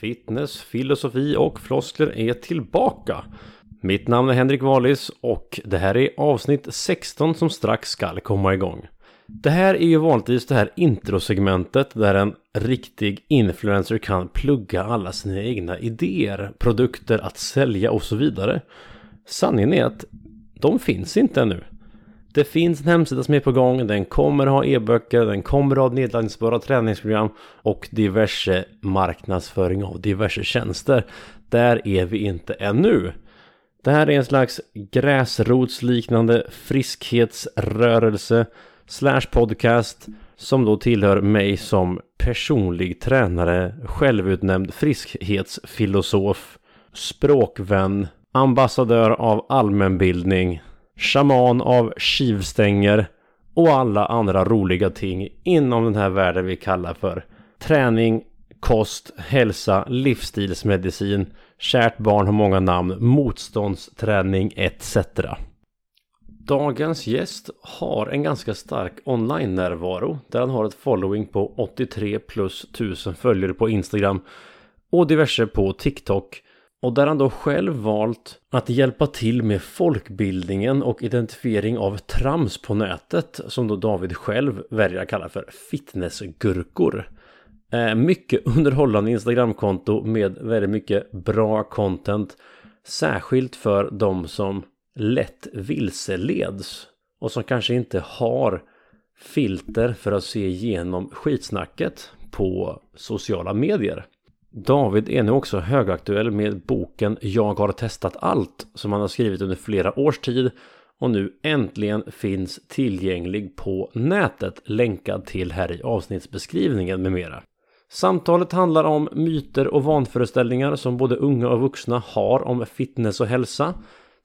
Fitness, filosofi och floskler är tillbaka. Mitt namn är Henrik Wallis och det här är avsnitt 16 som strax ska komma igång. Det här är ju vanligtvis det här introsegmentet där en riktig influencer kan plugga alla sina egna idéer, produkter att sälja och så vidare. Sanningen är att de finns inte ännu. Det finns en hemsida som är på gång, den kommer ha e-böcker, den kommer ha nedladdningsbara träningsprogram och diverse marknadsföring av diverse tjänster. Där är vi inte ännu. Det här är en slags gräsrotsliknande friskhetsrörelse slash podcast som då tillhör mig som personlig tränare, självutnämnd friskhetsfilosof, språkvän, ambassadör av allmänbildning, shaman av skivstänger och alla andra roliga ting inom den här världen vi kallar för träning, kost, hälsa, livsstilsmedicin, kärt barn har många namn, motståndsträning etc. Dagens gäst har en ganska stark online-närvaro där han har ett following på 83 plus 1000 följare på Instagram och diverse på TikTok och där han då själv valt att hjälpa till med folkbildningen och identifiering av trams på nätet som då David själv väljer att kalla för fitnessgurkor. Eh, mycket underhållande Instagramkonto med väldigt mycket bra content. Särskilt för de som lätt vilseleds och som kanske inte har filter för att se igenom skitsnacket på sociala medier. David är nu också högaktuell med boken Jag har testat allt som han har skrivit under flera års tid och nu äntligen finns tillgänglig på nätet länkad till här i avsnittsbeskrivningen med mera. Samtalet handlar om myter och vanföreställningar som både unga och vuxna har om fitness och hälsa.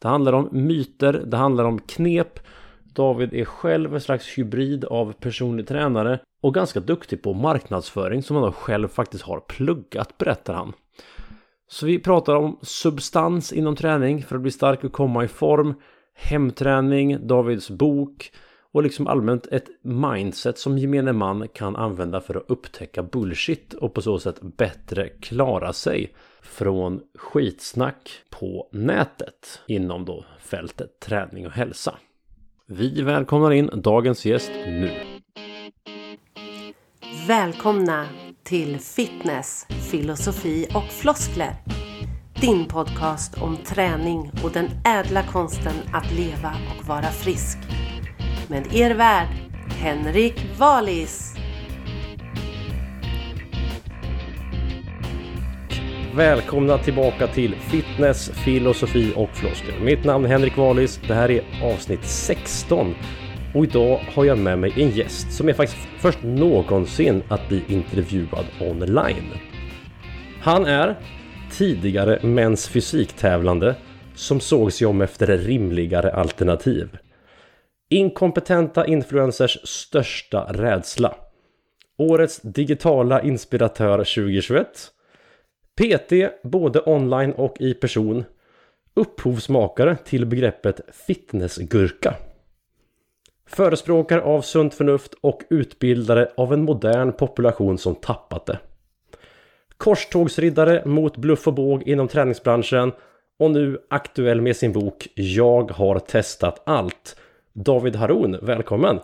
Det handlar om myter, det handlar om knep. David är själv en slags hybrid av personlig tränare och ganska duktig på marknadsföring som han då själv faktiskt har pluggat berättar han. Så vi pratar om substans inom träning för att bli stark och komma i form, hemträning, Davids bok och liksom allmänt ett mindset som gemene man kan använda för att upptäcka bullshit och på så sätt bättre klara sig från skitsnack på nätet inom då fältet träning och hälsa. Vi välkomnar in dagens gäst nu. Välkomna till Fitness, filosofi och floskler. Din podcast om träning och den ädla konsten att leva och vara frisk. Med er värd, Henrik Valis. Välkomna tillbaka till Fitness, filosofi och floskler. Mitt namn är Henrik Wallis. Det här är avsnitt 16 och idag har jag med mig en gäst som är faktiskt först någonsin att bli intervjuad online. Han är tidigare mäns fysiktävlande som såg sig om efter rimligare alternativ. Inkompetenta influencers största rädsla. Årets digitala inspiratör 2021. PT både online och i person. Upphovsmakare till begreppet fitnessgurka. Förespråkare av sunt förnuft och utbildare av en modern population som tappat det. Korstågsriddare mot bluff och båg inom träningsbranschen och nu aktuell med sin bok Jag har testat allt. David Haroun, välkommen!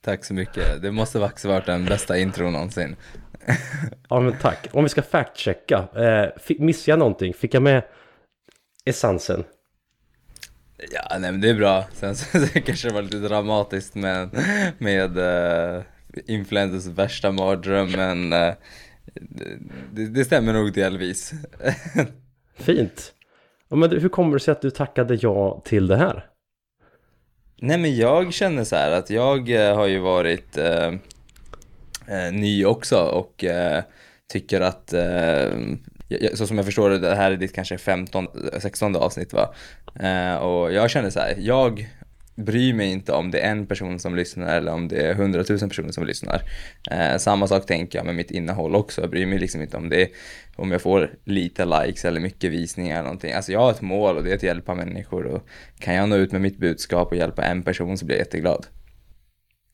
Tack så mycket. Det måste faktiskt varit den bästa intro någonsin ja men tack. Om vi ska factchecka. Eh, missade jag någonting? Fick jag med essensen? Ja, nej men det är bra. Sen så kanske det var lite dramatiskt med, med uh, influencers värsta mardröm, men uh, det, det, stämmer nog delvis. Fint. Ja, men hur kommer det sig att du tackade ja till det här? Nej men jag känner så här att jag uh, har ju varit Eh, ny också och eh, tycker att eh, så som jag förstår det, det här är ditt kanske 15, 16 avsnitt va? Eh, och jag känner så här, jag bryr mig inte om det är en person som lyssnar eller om det är hundratusen personer som lyssnar. Eh, samma sak tänker jag med mitt innehåll också. Jag bryr mig liksom inte om det om jag får lite likes eller mycket visningar eller någonting. Alltså jag har ett mål och det är att hjälpa människor och kan jag nå ut med mitt budskap och hjälpa en person så blir jag jätteglad.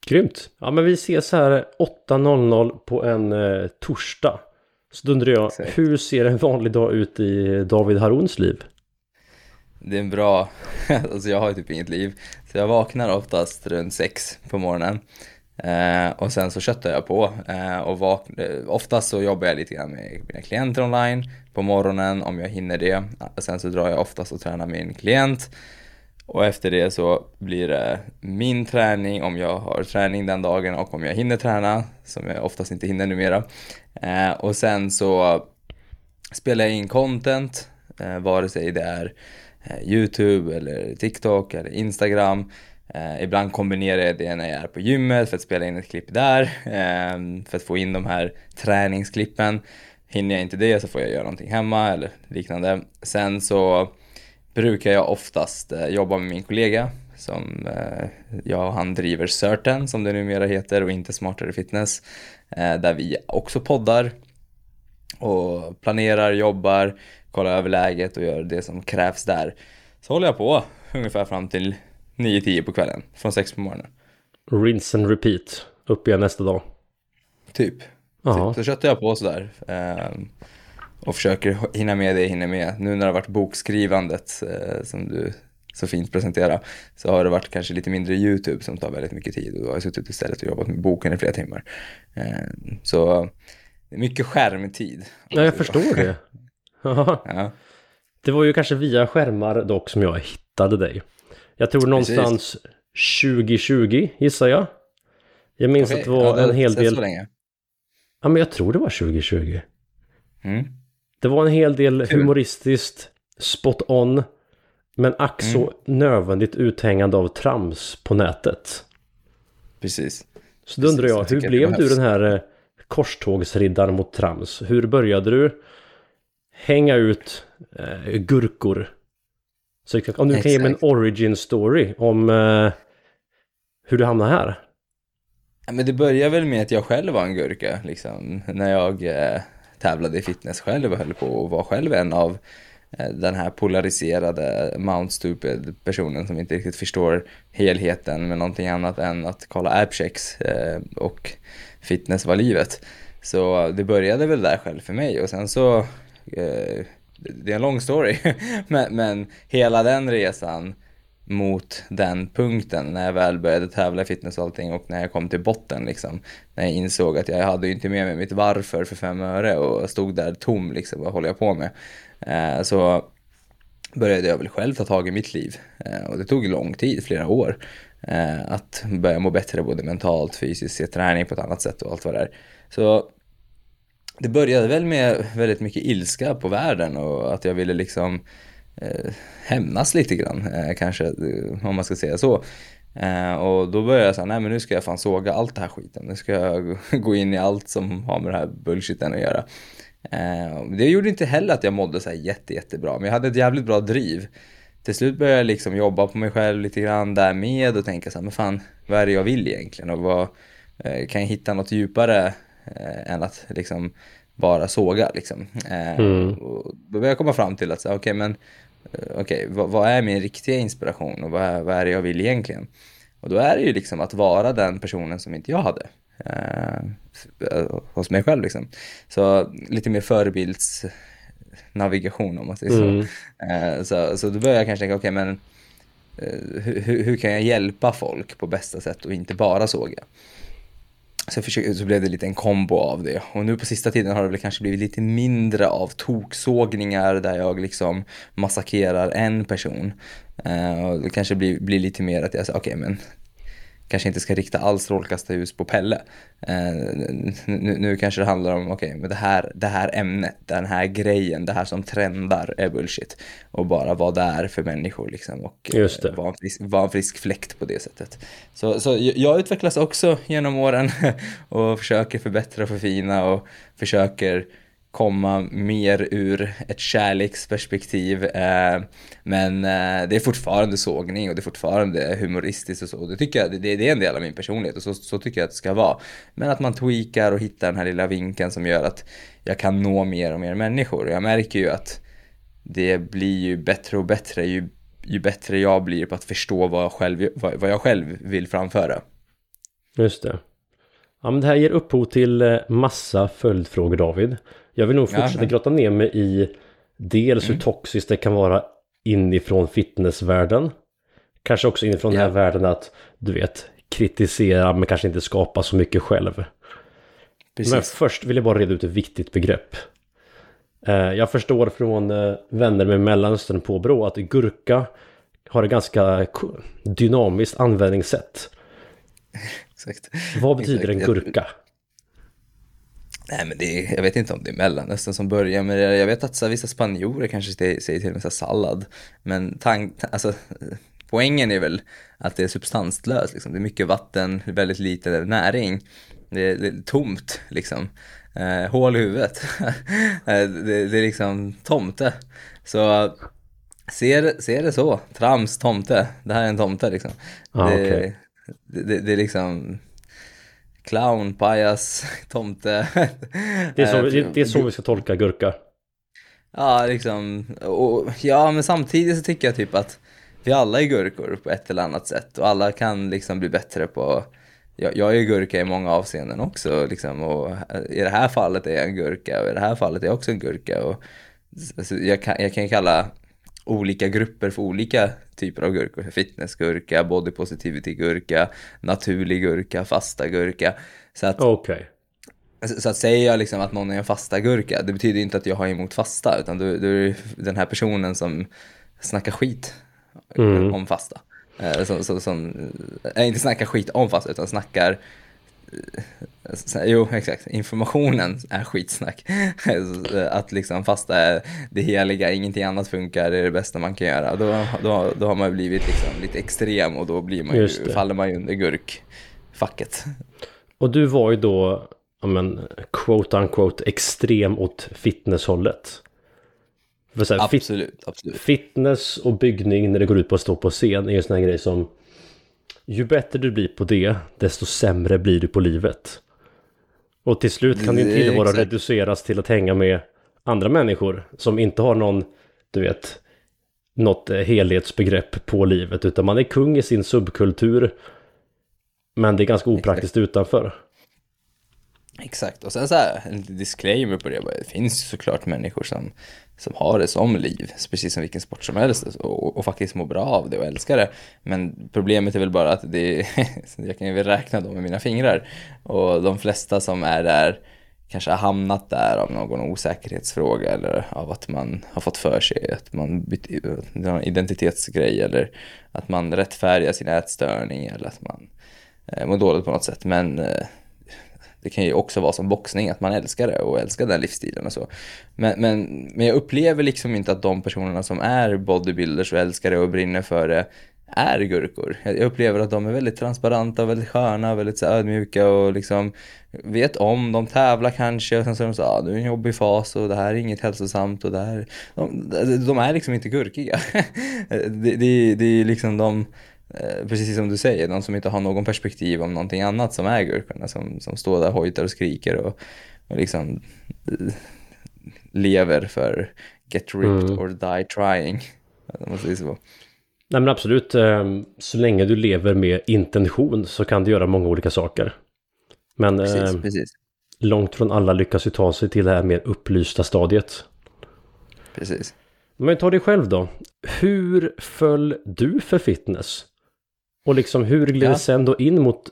Grymt! Ja men vi ses här 8.00 på en eh, torsdag. Så då undrar jag, Exakt. hur ser en vanlig dag ut i David Harons liv? Det är en bra, alltså jag har typ inget liv. Så jag vaknar oftast runt sex på morgonen. Eh, och sen så köttar jag på. Eh, och vak- eh, oftast så jobbar jag lite grann med mina klienter online på morgonen om jag hinner det. Sen så drar jag oftast och tränar min klient. Och efter det så blir det min träning om jag har träning den dagen och om jag hinner träna, som jag oftast inte hinner numera. Eh, och sen så spelar jag in content, eh, vare sig det är eh, YouTube eller TikTok eller Instagram. Eh, ibland kombinerar jag det när jag är på gymmet för att spela in ett klipp där, eh, för att få in de här träningsklippen. Hinner jag inte det så får jag göra någonting hemma eller liknande. Sen så brukar jag oftast eh, jobba med min kollega som eh, jag och han driver Certain som det numera heter och inte Smartare Fitness. Eh, där vi också poddar och planerar, jobbar, kollar över läget och gör det som krävs där. Så håller jag på ungefär fram till 9-10 på kvällen, från 6 på morgonen. Rinse and repeat. Upp igen nästa dag. Typ. Ja. Så köttar jag på sådär. ehm, och försöker hinna med det jag hinner med. Nu när det har varit bokskrivandet eh, som du så fint presenterar så har det varit kanske lite mindre YouTube som tar väldigt mycket tid och då har jag suttit istället och jobbat med boken i flera timmar. Ehm, så det är mycket skärmtid. Ja, jag förstår det. Ja. Det var ju kanske via skärmar dock som jag hittade dig. Jag tror någonstans 2020 gissar jag. Jag minns Okej, att det var ja, det en hel del... Så länge. Ja, men jag tror det var 2020. Mm. Det var en hel del humoristiskt, spot on, men ack så Mm. nödvändigt uthängande av trams på nätet. Precis. Så då undrar Precis, jag, jag hur blev du den här eh, korstågsriddaren mot trams? Hur började du hänga ut eh, gurkor? Så om du kan ge mig en origin story om eh, hur du hamnade här. Men det börjar väl med att jag själv var en gurka, liksom. När jag eh, tävlade i fitness själv och höll på och var själv en av eh, den här polariserade Mount Stupid personen som inte riktigt förstår helheten med någonting annat än att kolla appchecks eh, och fitness var livet. Så det började väl där själv för mig och sen så eh, det är en lång story, men, men hela den resan mot den punkten när jag väl började tävla i fitness och allting och när jag kom till botten liksom. När jag insåg att jag hade ju inte med mig mitt varför för fem öre och stod där tom liksom, vad håller jag på med? Eh, så började jag väl själv ta tag i mitt liv eh, och det tog lång tid, flera år. Eh, att börja må bättre både mentalt, fysiskt, se träning på ett annat sätt och allt vad det är. Så det började väl med väldigt mycket ilska på världen och att jag ville liksom eh, hämnas lite grann, eh, kanske, eh, om man ska säga så. Eh, och då började jag säga, nej men nu ska jag fan såga allt det här skiten. Nu ska jag gå in i allt som har med det här bullshiten att göra. Eh, det gjorde inte heller att jag mådde så här jätte, jättebra, men jag hade ett jävligt bra driv. Till slut började jag liksom jobba på mig själv lite grann därmed och tänka så här, men fan, vad är det jag vill egentligen? Och vad, eh, kan jag hitta något djupare än att liksom bara såga liksom? Mm. och då började jag komma fram till att, okej men Eh, okej, vad, vad är min riktiga inspiration och vad är, vad är det jag vill egentligen? Och då är det ju liksom att vara den personen som inte jag hade. Eh, hos mig själv liksom. Så lite mer förebildsnavigation om man säger så. Mm. Eh, så. Så då börjar jag kanske tänka, okej men eh, hur hur kan jag hjälpa folk på bästa sätt och inte bara såga? Så, försökte, så blev det lite en kombo av det. Och nu på sista tiden har det väl kanske blivit lite mindre av toksågningar där jag liksom massakrerar en person. Uh, och det kanske blir, blir lite mer att jag säger, okej men kanske inte ska rikta all strålkastarljus på Pelle. Eh, nu, nu kanske det handlar om, okej, men det här, det här ämnet, den här grejen, det här som trendar är bullshit. Och bara vara där för människor liksom och eh, det. vara en, frisk, vara en frisk fläkt på det sättet. Så, så jag utvecklas också genom åren och försöker förbättra och förfina och försöker komma mer ur ett kärleksperspektiv. Eh, men eh, det är fortfarande sågning och det är fortfarande humoristiskt och så. Och Det, tycker jag, det, det är en del av min personlighet och så, så tycker jag att det ska vara. Men att man tweakar och hittar den här lilla vinkeln som gör att jag kan nå mer och mer människor. Och jag märker ju att det blir ju bättre och bättre ju, ju bättre jag blir på att förstå vad jag själv, vad, vad jag själv vill framföra. Just det. Ja, men det här ger upphov till eh, massa följdfrågor David. Jag vill nog fortsätta Ja. grotta ner mig i dels Mm. hur toxiskt det kan vara inifrån fitnessvärlden. Kanske också inifrån den Ja. här världen att du vet kritisera men kanske inte skapa så mycket själv. Precis. Men först vill jag bara reda ut ett viktigt begrepp. Eh, Jag förstår från eh, vänner med Mellanöstern påbrå att gurka har ett ganska dynamiskt användningssätt. Exakt. Vad betyder en Exakt. gurka? Nej men det är, jag vet inte om det är Mellanöstern som börjar med det. Jag vet att så vissa spanjorer kanske säger till och med så sallad. Men tank, alltså, poängen är väl att det är substanslöst. Liksom. Det är mycket vatten, väldigt lite näring. Det är, det är tomt liksom. Eh, hål i huvudet. Eh, det, det är liksom tomte. Så se det, se det så. Trams, tomte. Det här är en tomte liksom. Ah, okej. det, det, det är liksom clown, pajas, tomte. Det är, så, Eh, det, det är så vi ska tolka gurka. Ja, liksom. Och, ja, men samtidigt så tycker jag typ att vi alla är gurkor på ett eller annat sätt och alla kan liksom bli bättre på jag, jag är gurka i många avseenden också liksom, och i det här fallet är jag en gurka och i det här fallet är jag också en gurka. Och, alltså, jag, kan, jag kan kalla olika grupper för olika typer av gurkor. Fitnessgurka, body positivity-gurka, naturlig gurka, fasta gurka. Så att Okej. så så att säger jag liksom att någon är en fasta gurka, det betyder inte att jag har emot fasta, utan du, du är den här personen som snackar skit Mm. om fasta. Eh, Som, som, som, äh, inte snackar skit om fasta, utan snackar eh, Jo, exakt. Informationen är skitsnack. Eh, Att liksom fasta är det heliga, ingenting annat funkar, det är det bästa man kan göra. Då, då, då har man blivit liksom lite extrem och då blir man ju, faller man ju under gurkfacket. Och du var ju då, ja men, quote unquote, extrem åt fitnesshållet. Här, fit, Absolut, absolut. fitness och byggning när det går ut på att stå på scen är ju en sån här grej som ju bättre du blir på det, desto sämre blir du på livet. Och till slut kan din tillvaro reduceras till att hänga med andra människor som inte har någon, du vet, något helhetsbegrepp på livet, utan man är kung i sin subkultur. Men det är ganska opraktiskt utanför. Exakt, och sen så här, en liten disclaimer på det, bara, det finns ju såklart människor som, som har det som liv, precis som vilken sport som helst, och, och faktiskt mår bra av det och älskar det. Men problemet är väl bara att det är, jag kan ju väl räkna dem med mina fingrar, och de flesta som är där kanske har hamnat där av någon osäkerhetsfråga eller av att man har fått för sig att man bytt någon identitetsgrej eller att man rättfärdigar sin ätstörning eller att man eh, mår dåligt på något sätt. Men eh, det kan ju också vara som boxning, att man älskar det och älskar den livsstilen och så. Men, men, men jag upplever liksom inte att de personerna som är bodybuilders och älskar det och brinner för det är gurkor. Jag upplever att de är väldigt transparenta och väldigt sköna och väldigt så ödmjuka och liksom vet om, de tävlar kanske och sen så är de så ah, du är i en jobbig fas och det här är inget hälsosamt och det här, de, de är liksom inte gurkiga. det, det, det är liksom de, precis som du säger, de som inte har någon perspektiv om någonting annat som är gurkorna, som, som står där, hojtar och skriker och, och liksom eh, lever för get ripped Mm. or die trying. Om man säger så. Nej men absolut, eh, så länge du lever med intention så kan du göra många olika saker. Men Precis, eh, precis, långt från alla lyckas ju ta sig till det här mer upplysta stadiet. precis. Men ta dig själv då. Hur föll du för fitness? Och liksom hur gled Ja. sen då in mot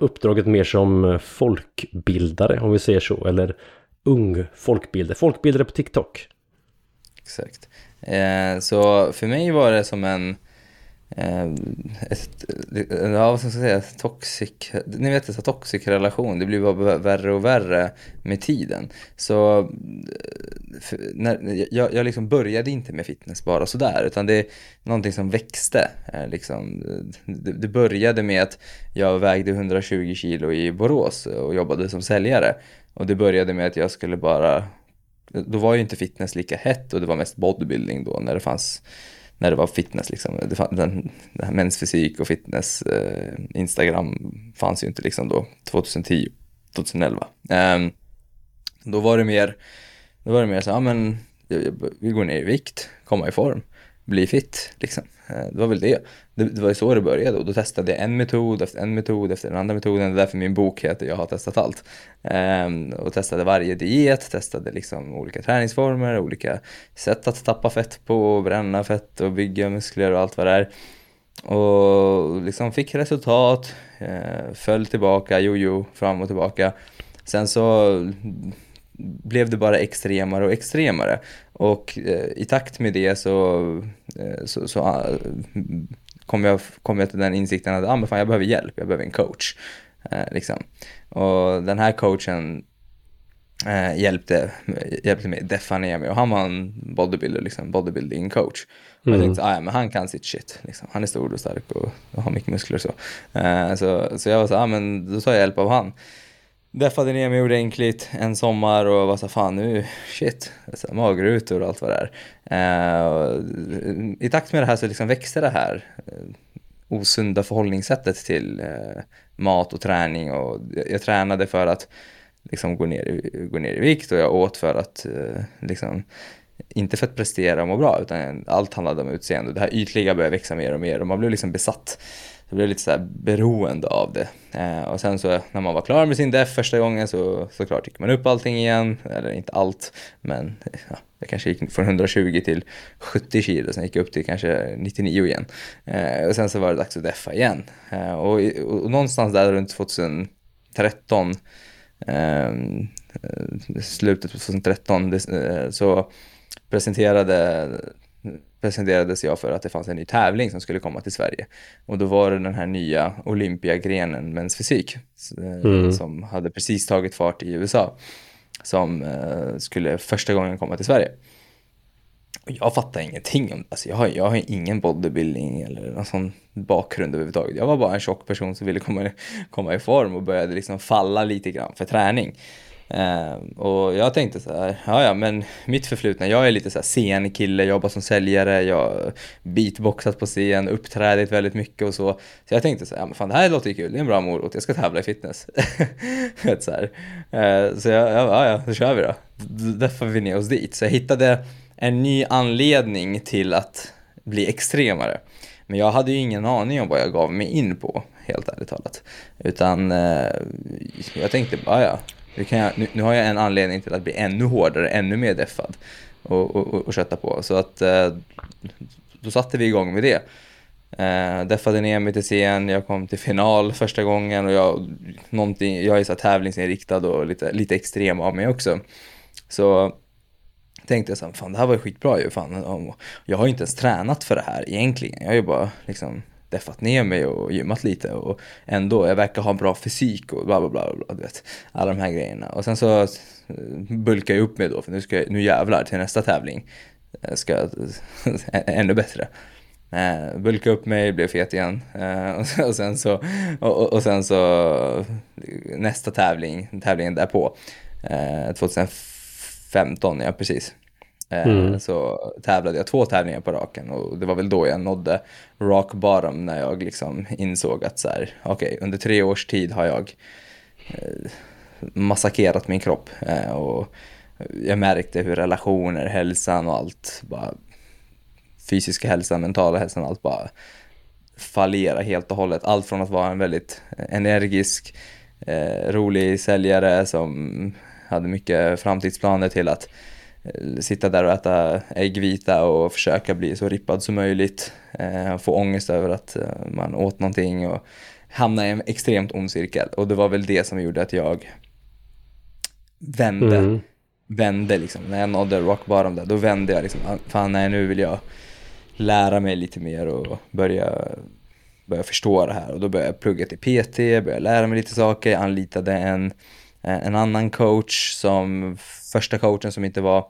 uppdraget mer som eh, folkbildare, om vi säger så, eller ung folkbildare, folkbildare på TikTok? Exakt. Eh, så för mig var det som en, Eh, ett, eh, ja vad ska jag säga, toxic, ni vet det, toxic relation, det blir bara värre och värre med tiden. Så eh, när, jag, jag liksom började inte med fitness bara sådär, utan det är någonting som växte. Eh, liksom. det, det började med att jag vägde 120 kilo i Borås och jobbade som säljare. Och det började med att jag skulle bara då var ju inte fitness lika hett och det var mest bodybuilding då när det fanns när det var fitness liksom. Det fann, den, den här mensfysik och fitness, eh, Instagram fanns ju inte liksom då 2010, 2011. Eh, då var det mer, då var det mer så, ja men jag- jag- vi går ner i vikt, komma i form bli fit. Liksom. Eh, det var väl det. det. Det var ju så det började och då testade jag en metod efter en metod efter den andra metoden. Det är därför min bok heter Jag har testat allt. Ehm, och testade varje diet, testade liksom olika träningsformer, olika sätt att tappa fett på, bränna fett och bygga muskler och allt vad det är. Och liksom fick resultat, ehm, föll tillbaka, jojo, fram och tillbaka. Sen så blev det bara extremare och extremare. Och eh, i takt med det så, eh, så, så uh, kom, jag, kom jag till den insikten att ah, men fan, jag behöver hjälp, jag behöver en coach. Eh, liksom. Och den här coachen eh, hjälpte, hjälpte mig deffa ner mig och han var en bodybuilder, liksom, bodybuilding coach. Och jag mm. tänkte, ah, ja, men han kan sitt shit. Liksom. Han är stor och stark och, och har mycket muskler och så. Eh, så. Så jag var så, ah, men då tar jag hjälp av han. Deffade ner mig ordentligt en sommar och var så fan nu, shit, så magrutor och allt vad det är. Eh, I takt med det här så liksom växte det här eh, osunda förhållningssättet till eh, mat och träning och jag tränade för att liksom gå ner, i, gå ner i vikt och jag åt för att eh, liksom inte för att prestera och må bra utan allt handlade om utseende. Det här ytliga började växa mer och mer och man blev liksom besatt jag blev lite så beroende av det. Eh, och sen så när man var klar med sin def första gången så såklart gick man upp allting igen, eller inte allt, men eh, ja, jag kanske gick från 120 till 70 kilo, sen gick jag upp till kanske 99 igen. Eh, och sen så var det dags att deffa igen. Eh, och, och, och, någonstans där runt 2013, eh, eh, slutet på 2013, det, eh, så presenterade presenterades jag för att det fanns en ny tävling som skulle komma till Sverige. Och då var det den här nya Olympiagrenen mens fysik eh, mm. som hade precis tagit fart i USA som eh, skulle första gången komma till Sverige. Och jag fattar ingenting om. Alltså jag, har, jag har ingen bodybuilding eller någon sån bakgrund överhuvudtaget. Jag var bara en tjock person som ville komma, komma i form och började liksom falla lite grann för träning. Uh, och jag tänkte så här, ja ja men mitt förflutna, jag är lite så här scenkille, jobbar som säljare, jag beatboxat på scen, uppträdit väldigt mycket och så. Så jag tänkte så här, ja men fan det här låter ju kul, det är en bra morot, jag ska tävla i fitness. så här. Uh, så jag, ja, ja, då kör vi då. Därför vi ner oss dit. Så jag hittade en ny anledning till att bli extremare. Men jag hade ju ingen aning om vad jag gav mig in på, helt ärligt talat. Utan uh, jag tänkte bara, ja nu, kan jag, nu, nu, har jag en anledning till att bli ännu hårdare, ännu mer deffad och, och, och, och kötta på. Så att eh, då satte vi igång med det. Eh, deffade ner mig till scen, jag kom till final första gången och jag, jag är så tävlingsinriktad och lite, lite extrem av mig också. Så tänkte jag så här, fan det här var ju skitbra ju. Fan, jag har ju inte ens tränat för det här egentligen. Jag har ju bara liksom deffat ner mig och gymmat lite och ändå, jag verkar ha en bra fysik och bla bla bla, bla du vet, alla de här grejerna. Och sen så bulkar jag upp mig då, för nu, ska jag, nu jävlar till nästa tävling eh, jag ska ännu bättre. Eh, bulka upp mig, blev fet igen. Eh, och, sen så, och, och, sen så nästa tävling, tävlingen därpå, eh, 2015, ja precis. Eh, mm. Så tävlade jag två tävlingar på raken och det var väl då jag nådde rock bottom när jag liksom insåg att så här, okej, okay, under tre års tid har jag eh, massakrerat min kropp eh, och jag märkte hur relationer, hälsan och allt, bara fysiska hälsan, mentala hälsan, allt bara fallera helt och hållet. Allt från att vara en väldigt energisk, eh, rolig säljare som hade mycket framtidsplaner till att sitta där och äta äggvita och försöka bli så rippad som möjligt. Eh, få ångest över att eh, man åt någonting och hamna i en extremt ond cirkel. Och det var väl det som gjorde att jag vände. Mm. Vände liksom. När jag nådde rock bottom där, då vände jag liksom. Ah, fan nej, nu vill jag lära mig lite mer och börja, börja förstå det här. Och då började jag plugga till PT, började lära mig lite saker. Jag anlitade en, en annan coach som första coachen som inte var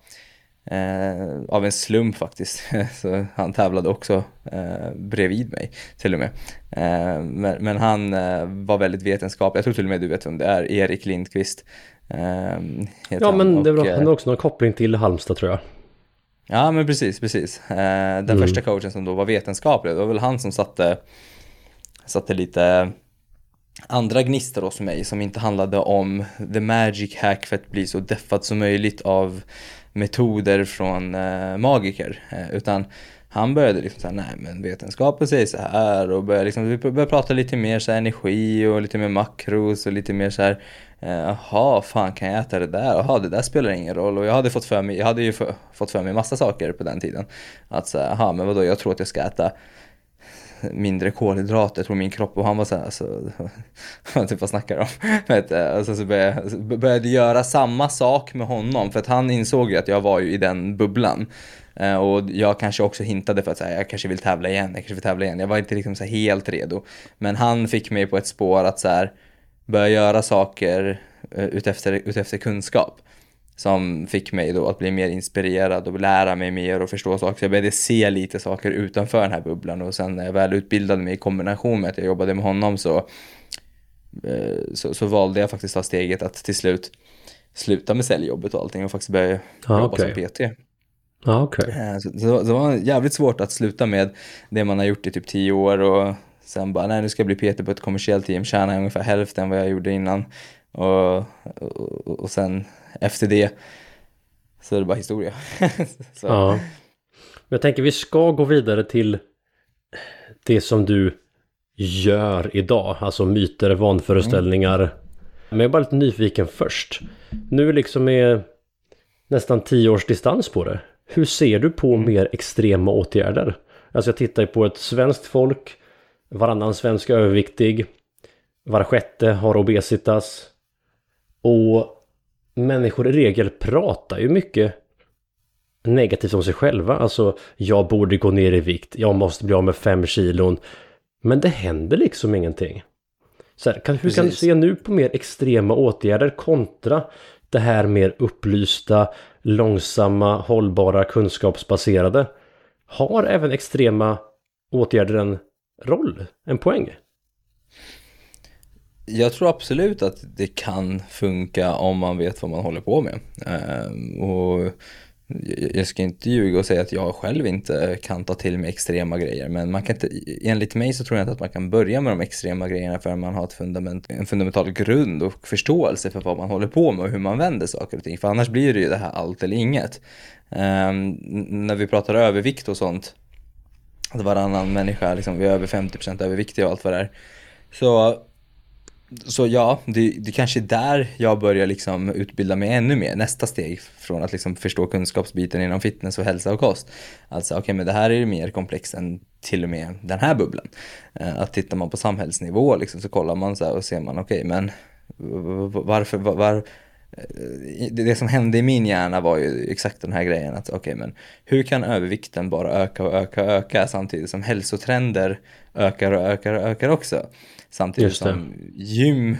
eh, av en slump faktiskt. Så han tävlade också eh, bredvid mig till och med. Eh, men, men, han eh, var väldigt vetenskaplig. Jag tror till och med du vet vem det är. Erik Lindqvist. Eh, ja men och, det var, också någon koppling till Halmstad tror jag. Ja men precis, precis. Eh, den mm. första coachen som då var vetenskaplig, det var väl han som satte, satte lite andra gnistor hos mig som inte handlade om the magic hack för att bli så deffad som möjligt av metoder från eh, magiker. Eh, utan han började liksom såhär, nej men vetenskapen säger så här och började liksom, vi började prata lite mer så här energi och lite mer makros och lite mer så här eh, Jaha, fan kan jag äta det där? Jaha, det där spelar ingen roll. Och jag hade fått för mig, jag hade ju fått för mig massa saker på den tiden. Att såhär, jaha, men vadå, jag tror att jag ska äta mindre kolhydrater, jag tror min kropp, och han var såhär, alltså, typ vad snackar du om? Eh, och sen så började jag började göra samma sak med honom, för att han insåg ju att jag var ju i den bubblan. Eh, och jag kanske också hintade för att säga, jag kanske vill tävla igen, jag kanske vill tävla igen. Jag var inte liksom så helt redo. Men han fick mig på ett spår att så här, börja göra saker eh, utefter, utefter kunskap. Som fick mig då att bli mer inspirerad och lära mig mer och förstå saker. Så jag började se lite saker utanför den här bubblan och sen när jag väl utbildade mig i kombination med att jag jobbade med honom så, uh, så, så valde jag faktiskt att ta steget att till slut sluta med säljjobbet och allting och faktiskt börja ah, jobba okay. som PT. Okej. Okay. Eh, så, så, det var jävligt svårt att sluta med det man har gjort i typ tio år och sen bara, nej nu ska jag bli PT på ett kommersiellt team, tjäna ungefär hälften vad jag gjorde innan. Och, och, och sen efter det så är det bara historia. ja. Jag tänker vi ska gå vidare till det som du gör idag, alltså myter, vanföreställningar. Mm. Men jag är bara lite nyfiken först. Nu liksom är nästan tio års distans på det. Hur ser du på mm. mer extrema åtgärder? Alltså jag tittar på ett svenskt folk, varannan svensk är överviktig, var sjätte har obesitas och människor i regel pratar ju mycket negativt om sig själva. Alltså, jag borde gå ner i vikt, jag måste bli av med fem kilon. Men det händer liksom ingenting. Så här, kan, hur kan du se nu på mer extrema åtgärder kontra det här mer upplysta, långsamma, hållbara, kunskapsbaserade. Har även extrema åtgärder en roll, en poäng? Jag tror absolut att det kan funka om man vet vad man håller på med. Ehm, och jag ska inte ljuga och säga att jag själv inte kan ta till mig extrema grejer men man kan inte, enligt mig så tror jag inte att man kan börja med de extrema grejerna förrän man har ett fundament, en fundamental grund och förståelse för vad man håller på med och hur man vänder saker och ting. För annars blir det ju det här allt eller inget. Um, när vi pratar övervikt och sånt, att varannan människa liksom, vi är över 50% överviktiga och allt vad det är. Så så ja, det, det kanske är där jag börjar liksom utbilda mig ännu mer. Nästa steg från att liksom förstå kunskapsbiten inom fitness och hälsa och kost. Alltså okej, okay, men det här är ju mer komplext än till och med den här bubblan. Eh, att tittar man på samhällsnivå liksom, så kollar man så här och ser man okej, okay, men varför, var, eh, var, det som hände i min hjärna var ju exakt den här grejen att okej okay, men hur kan övervikten bara öka och öka och öka samtidigt som hälsotrender ökar och ökar och ökar också. Samtidigt som gym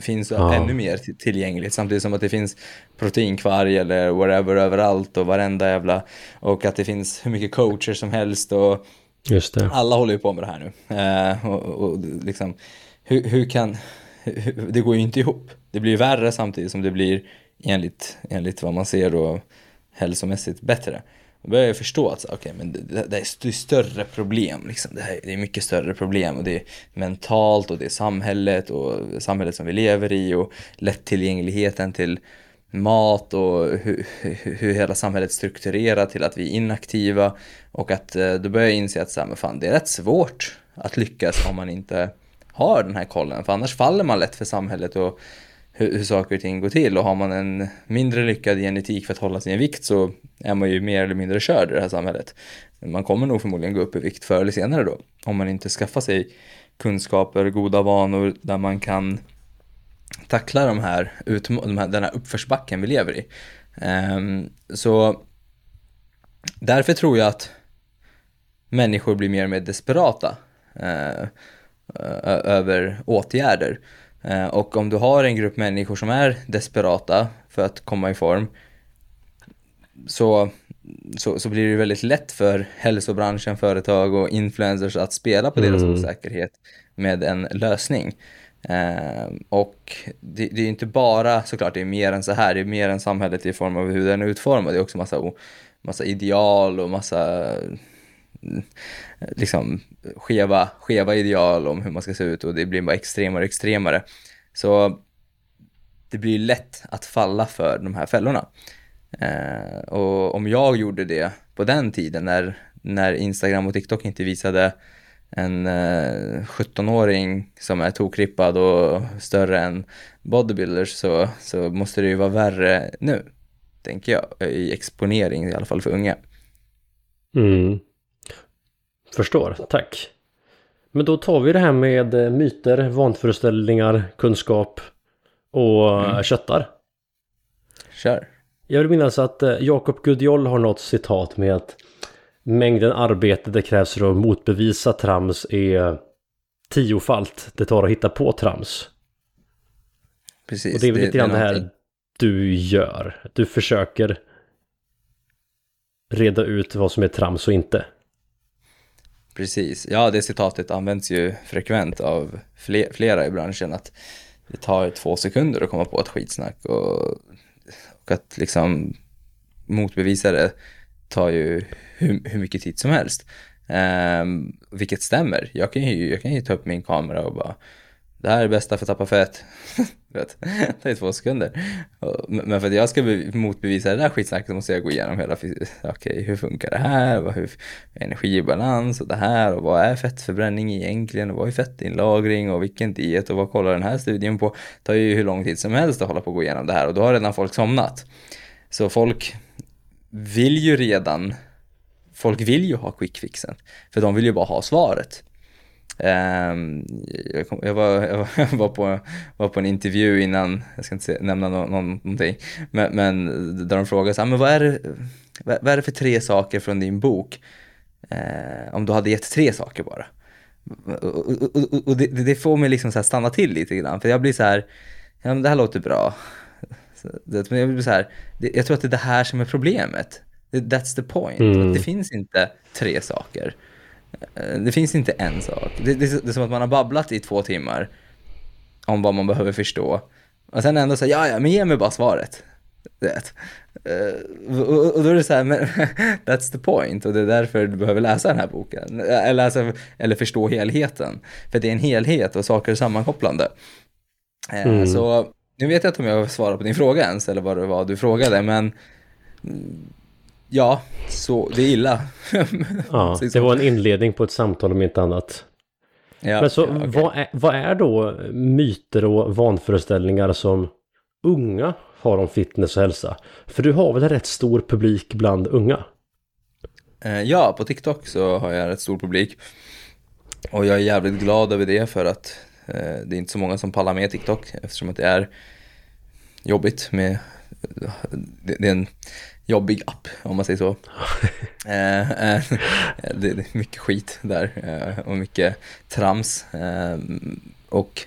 finns ja. ännu mer tillgängligt samtidigt som att det finns proteinkvarg eller whatever överallt och varenda jävla och att det finns hur mycket coacher som helst och alla håller ju på med det här nu. Eh, och, och, liksom, hur, hur kan, hur, det går ju inte ihop. Det blir värre samtidigt som det blir enligt, enligt vad man ser då hälsomässigt bättre. Då börjar jag förstå att okay, men det, det, är större problem. Liksom. Det, här, det är mycket större problem. Och det är mentalt och det är samhället och samhället som vi lever i och lättillgängligheten till mat och hur, hur hela samhället strukturerar till att vi är inaktiva. Och att eh, då börjar jag inse att så här, men fan, det är rätt svårt att lyckas om man inte har den här kollen. För annars faller man lätt för samhället och hur, hur saker och ting går till och har man en mindre lyckad genetik för att hålla sin vikt så är man ju mer eller mindre körd i det här samhället. Man kommer nog förmodligen gå upp i vikt förr eller senare då om man inte skaffar sig kunskaper, goda vanor där man kan tackla de här, de här, den här uppförsbacken vi lever i. Um, så därför tror jag att människor blir mer och mer desperata uh, över åtgärder. Eh, och om du har en grupp människor som är desperata för att komma i form så, så, så blir det väldigt lätt för hälsobranschen, företag och influencers att spela på deras mm. osäkerhet med en lösning. Eh, och det, det, är inte bara såklart, det är mer än så här, det är mer än samhället i form av hur den är utformad. Det är också massa, massa ideal och massa Eh, liksom skeva, skeva ideal om hur man ska se ut och det blir bara extremare och extremare. Så det blir lätt att falla för de här fällorna. Eh, och om jag gjorde det på den tiden när när Instagram och TikTok inte visade en eh, 17-åring som är tokrippad och större än bodybuilders så, så måste det ju vara värre nu, tänker jag, i exponering i alla fall för unga. Mm. Förstår, tack. Men då tar vi det här med eh, myter, vanföreställningar, kunskap och mm. köttar. Kör. Jag vill minnas att eh, Jakob Gudjoll har något citat med att mängden arbete det krävs för att motbevisa trams är tiofalt det tar att hitta på trams. Precis. Och det är väl lite grann det här du gör. Du försöker reda ut vad som är trams och inte. Precis, ja det citatet används ju frekvent av flera i branschen att det tar två sekunder att komma på ett skitsnack och, och att liksom motbevisa det tar ju hur, hur mycket tid som helst. Um, vilket stämmer. Jag kan, ju, jag kan ju ta upp min kamera och bara det här är det bästa för att tappa fett. det tar två sekunder. Men för att jag ska motbevisa det där skitsnacket måste jag gå igenom hela, okej okay, hur funkar det här, vad, hur, energibalans och det här och vad är fettförbränning egentligen och vad är fettinlagring och vilken diet och vad kollar den här studien på. Det tar ju hur lång tid som helst att hålla på och gå igenom det här och då har redan folk somnat. Så folk vill ju redan, folk vill ju ha quick fixen, för de vill ju bara ha svaret. Um, jag, kom, jag, var, jag, var, på, var på en intervju innan, jag ska inte se, nämna no, någonting, men, men där de frågade så här, men vad är, det, vad, är det för tre saker från din bok? Uh, om du hade gett tre saker bara. Och, och, och, och det, det, får mig liksom så stanna till lite grann, för jag blir så här, ja men det här låter bra. Det, men jag, blir så här, jag tror att det är det här som är problemet. That's the point. Mm. Det finns inte tre saker. Eh, det finns inte en sak. Det, det, det, är som att man har babblat i två timmar om vad man behöver förstå. Och sen ändå säga, ja ja, men ge mig bara svaret. Det. Uh, och, och, då är det så här, men that's the point. Och det är därför du behöver läsa den här boken. Eller, läsa, eller förstå helheten. För det är en helhet och saker är sammankopplande. Mm. Så nu vet jag inte om jag svarar på din fråga ens, eller vad det var du frågade, men Ja, så det är illa. ja, det var en inledning på ett samtal om inte annat. Ja, Men så ja, okay. vad, är, vad är då myter och vanföreställningar som unga har om fitness och hälsa? För du har väl en rätt stor publik bland unga? Eh, ja, på TikTok så har jag en rätt stor publik. Och jag är jävligt glad över det för att eh, det är inte så många som pallar med TikTok eftersom att det är jobbigt med det, är en jobbig app om man säger så. Eh, eh, det är mycket skit där eh, och mycket trams. och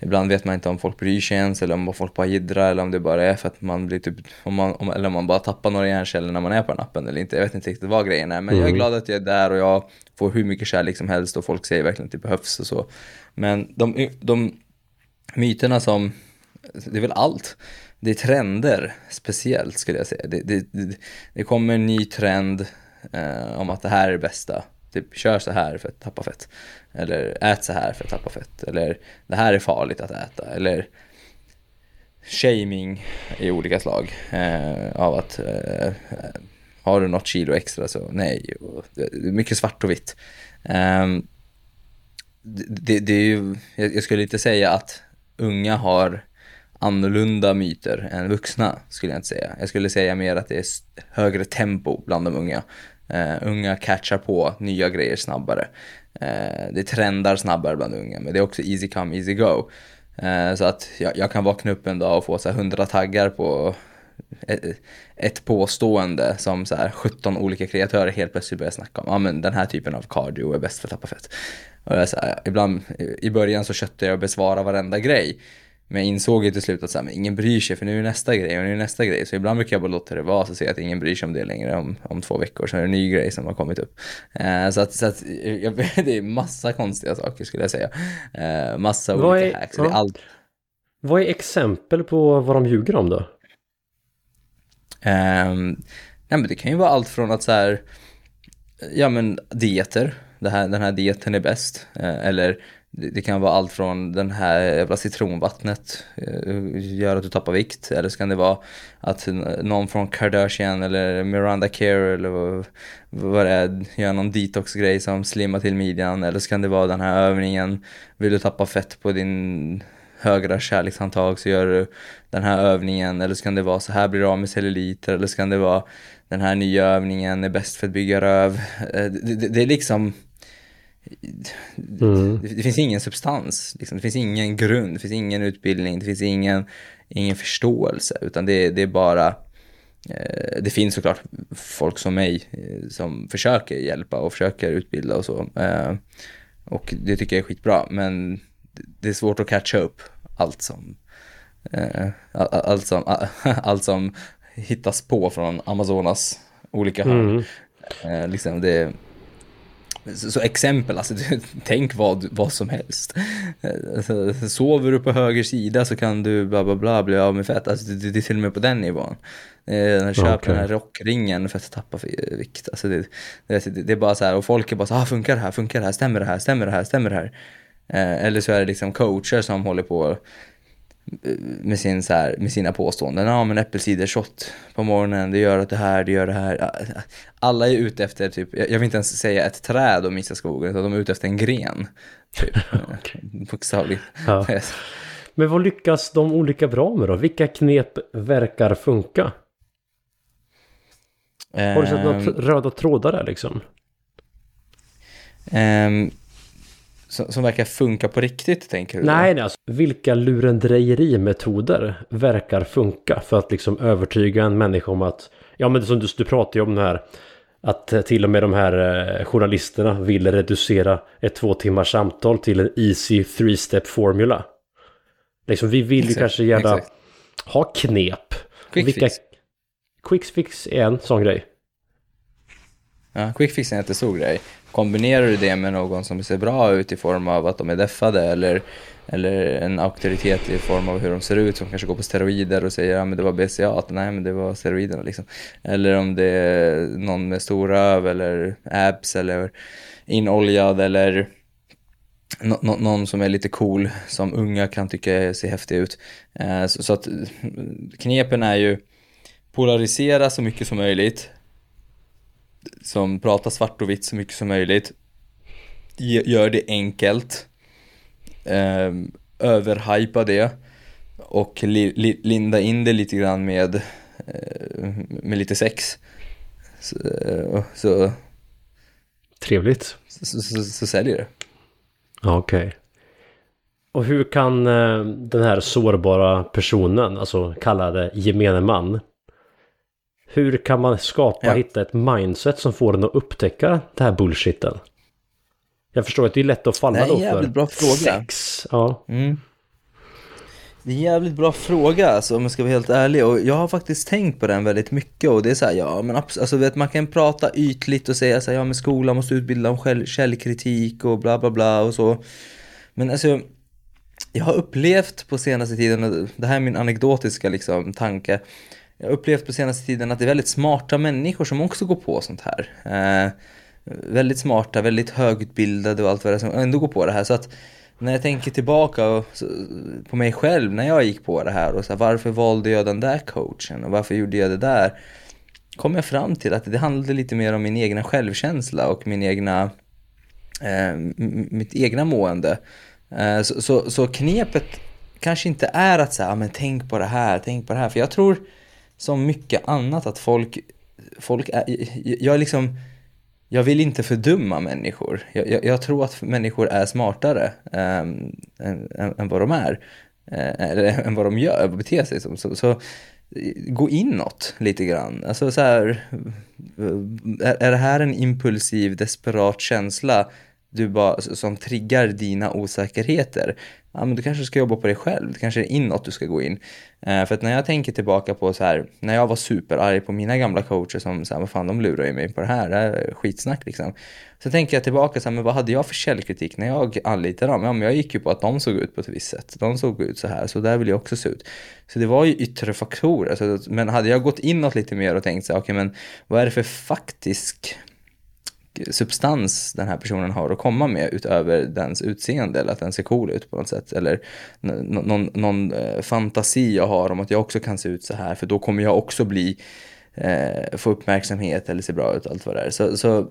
ibland vet man inte om folk bryr sig ens eller om folk bara jiddrar eller om det bara är för att man blir typ, om man, om, eller om man bara tappar några hjärnceller när man är på den appen eller inte. Jag vet inte riktigt vad grejen är men mm. jag är mm. glad att jag är där och jag får hur mycket kärlek som helst och folk säger verkligen att det behövs och så. Men de, de myterna som, det är väl allt det är trender speciellt skulle jag säga. Det, det, det, det kommer en ny trend eh, om att det här är det bästa. Typ kör så här för att tappa fett. Eller ät så här för att tappa fett. Eller det här är farligt att äta. Eller shaming i olika slag. Eh, av att eh, har du något kilo extra så nej. Och, mycket svart och vitt. Eh, det, det, är ju, jag skulle inte säga att unga har annorlunda myter än vuxna skulle jag inte säga. Jag skulle säga mer att det är högre tempo bland de unga. Uh, unga catchar på nya grejer snabbare. Uh, det trendar snabbare bland unga, men det är också easy come, easy go. Uh, så att jag, jag, kan vakna upp en dag och få så här 100 taggar på ett, ett påstående som så här 17 olika kreatörer helt plötsligt börjar snacka om. Ja, men den här typen av cardio är bäst för att tappa fett. Och jag så här, ibland, i början så köttade jag och besvara varenda grej. Men jag insåg ju till slut att så här, men ingen bryr sig för nu är nästa grej och nu är nästa grej. Så ibland brukar jag bara låta det vara så ser jag att ingen bryr sig om det längre om, om två veckor. Så är det en ny grej som har kommit upp. Eh, så att, så att jag, det är massa konstiga saker skulle jag säga. Eh, massa vad olika är, hacks. Ja. Allt... Vad är exempel på vad de ljuger om då? Eh, nej men det kan ju vara allt från att så här, ja men dieter. Det här, den här dieten är bäst. Eh, eller det, kan vara allt från den här jävla citronvattnet eh, gör att du tappar vikt. Eller så kan det vara att någon från Kardashian eller Miranda Care eller vad, det är, gör någon detoxgrej som slimmar till midjan. Eller så kan det vara den här övningen, vill du tappa fett på din högra kärlekshandtag så gör du den här övningen. Eller så kan det vara så här blir du av med celluliter. Eller så kan det vara den här nya övningen är bäst för att bygga röv. Eh, det, det, det är liksom Mm. Det, det, finns ingen substans, liksom. det finns ingen grund, det finns ingen utbildning, det finns ingen, ingen förståelse, utan det, det är bara eh, det finns såklart folk som mig eh, som försöker hjälpa och försöker utbilda och så. Eh, och det tycker jag är skitbra, men det är svårt att catcha upp allt som, allt som, allt som hittas på från Amazonas olika hörn. Mm. Liksom det, så, så, exempel, alltså tänk vad, vad som helst. Alltså, sover du på höger sida så kan du bla bla bla bli av med fett. Alltså det, det är till och med på den nivån. Eh, köp okay. den här rockringen för att tappa vikt. Alltså det, det, det, är bara så här, och folk är bara så här, ah, funkar det här, funkar det här, stämmer det här, stämmer det här, stämmer det här? Eh, eller så är det liksom coacher som håller på med, sin, så här, med sina påståenden. Ja men äppelcidershot på morgonen, det gör att det här, det gör det här. Alla är ute efter, typ, jag vill inte ens säga ett träd och missa skogen, utan de är ute efter en gren. Typ. Bokstavligt. Ja. Men vad lyckas de olika bra med då? Vilka knep verkar funka? Har du sett några ehm. röda trådar där liksom? Um, som, som verkar funka på riktigt, tänker du? Nej, nej alltså, vilka lurendrejerimetoder verkar funka för att liksom övertyga en människa om att, ja men som du, du pratar ju om det här, att till och med de här eh, journalisterna vill reducera ett två timmars samtal till en easy three step formula. Liksom vi vill exakt, ju kanske gärna exakt. ha knep. Quick Vilka... fix. Quick fix är en sån grej. Ja, quick fix är en jättestor grej. Kombinerar du det med någon som ser bra ut i form av att de är deffade eller, eller en auktoritet i form av hur de ser ut som kanske går på steroider och säger ja men det var BCA, nej men det var steroiderna liksom. Eller om det är någon med stor röv eller abs eller inoljad eller någon som är lite cool som unga kan tycka ser häftig ut. Eh, så att knepen är ju polarisera så mycket som möjligt som pratar svart och vitt så mycket som möjligt. Gör det enkelt. Eh, överhypa det. Och li, li, linda in det lite grann med, eh, med lite sex. Så, så Trevligt. Så, så, så, så säljer det. Okej. Okay. Och hur kan eh, den här sårbara personen, alltså kallade gemene man, hur kan man skapa, ja. hitta ett mindset som får en att upptäcka det här bullshiten? Jag förstår att det är lätt att falla då för... Det är en jävligt bra fråga. Sex. Ja. Mm. Det är en jävligt bra fråga alltså, om jag ska vara helt ärlig och jag har faktiskt tänkt på den väldigt mycket och det är så här, ja men alltså vet man kan prata ytligt och säga så här, ja men skolan måste utbilda om själv, källkritik och bla bla bla och så. Men alltså, jag har upplevt på senaste tiden, det här är min anekdotiska liksom tanke, jag har upplevt på senaste tiden att det är väldigt smarta människor som också går på sånt här. Eh, väldigt smarta, väldigt högutbildade och allt vad det är som ändå går på det här. Så att när jag tänker tillbaka på mig själv när jag gick på det här och så här, varför valde jag den där coachen och varför gjorde jag det där? Kom jag fram till att det handlade lite mer om min egna självkänsla och min egna, eh, mitt egna mående. Eh, så, så, så, knepet kanske inte är att säga, ah, men tänk på det här, tänk på det här. För jag tror som mycket annat att folk, folk är, jag liksom, jag vill inte fördumma människor. Jag, jag, jag tror att människor är smartare ähm, än, än, vad de är. Äh, eller än vad de gör, beter sig som. Så, så gå inåt lite grann. Alltså så här, eh, är, är det här en impulsiv, desperat känsla du bara, som triggar dina osäkerheter? ja men du kanske ska jobba på dig själv, det kanske är inåt du ska gå in. Eh, för att när jag tänker tillbaka på så här, när jag var superarg på mina gamla coacher som så här, vad fan de lurar ju mig på det här, det här är skitsnack liksom. Så tänker jag tillbaka så här, men vad hade jag för källkritik när jag anlitade dem? Ja men jag gick ju på att de såg ut på ett visst sätt, de såg ut så här, så där vill jag också se ut. Så det var ju yttre faktorer, så, men hade jag gått inåt lite mer och tänkt så här, okej okay, men vad är det för faktisk substans den här personen har att komma med utöver dens utseende eller att den ser cool ut på något sätt. Eller någon, någon eh, fantasi jag har om att jag också kan se ut så här för då kommer jag också bli, eh, få uppmärksamhet eller se bra ut allt vad det är. Så, så,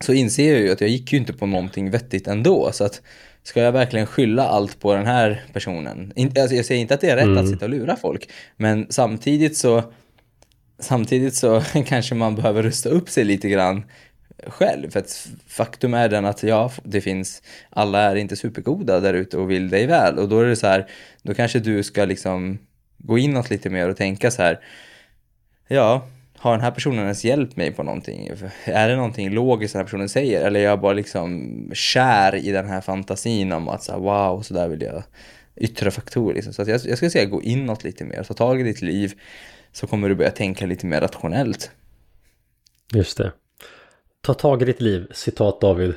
så inser jag ju att jag gick ju inte på någonting vettigt ändå. Så att ska jag verkligen skylla allt på den här personen? alltså jag säger inte att det är rätt mm. att sitta och lura folk, men samtidigt så Samtidigt så kanske man behöver rusta upp sig lite grann själv. För att faktum är den att ja, det finns, alla är inte supergoda där ute och vill dig väl. Och då är det så här, då kanske du ska liksom gå inåt lite mer och tänka så här, ja, har den här personen ens hjälpt mig på någonting? Är det någonting logiskt den här personen säger? Eller är jag bara liksom kär i den här fantasin om att så här, wow, så där vill jag yttre faktorer. Liksom. Så att jag, jag skulle säga gå inåt lite mer, ta tag i ditt liv så kommer du börja tänka lite mer rationellt. Just det. Ta tag i ditt liv, citat David.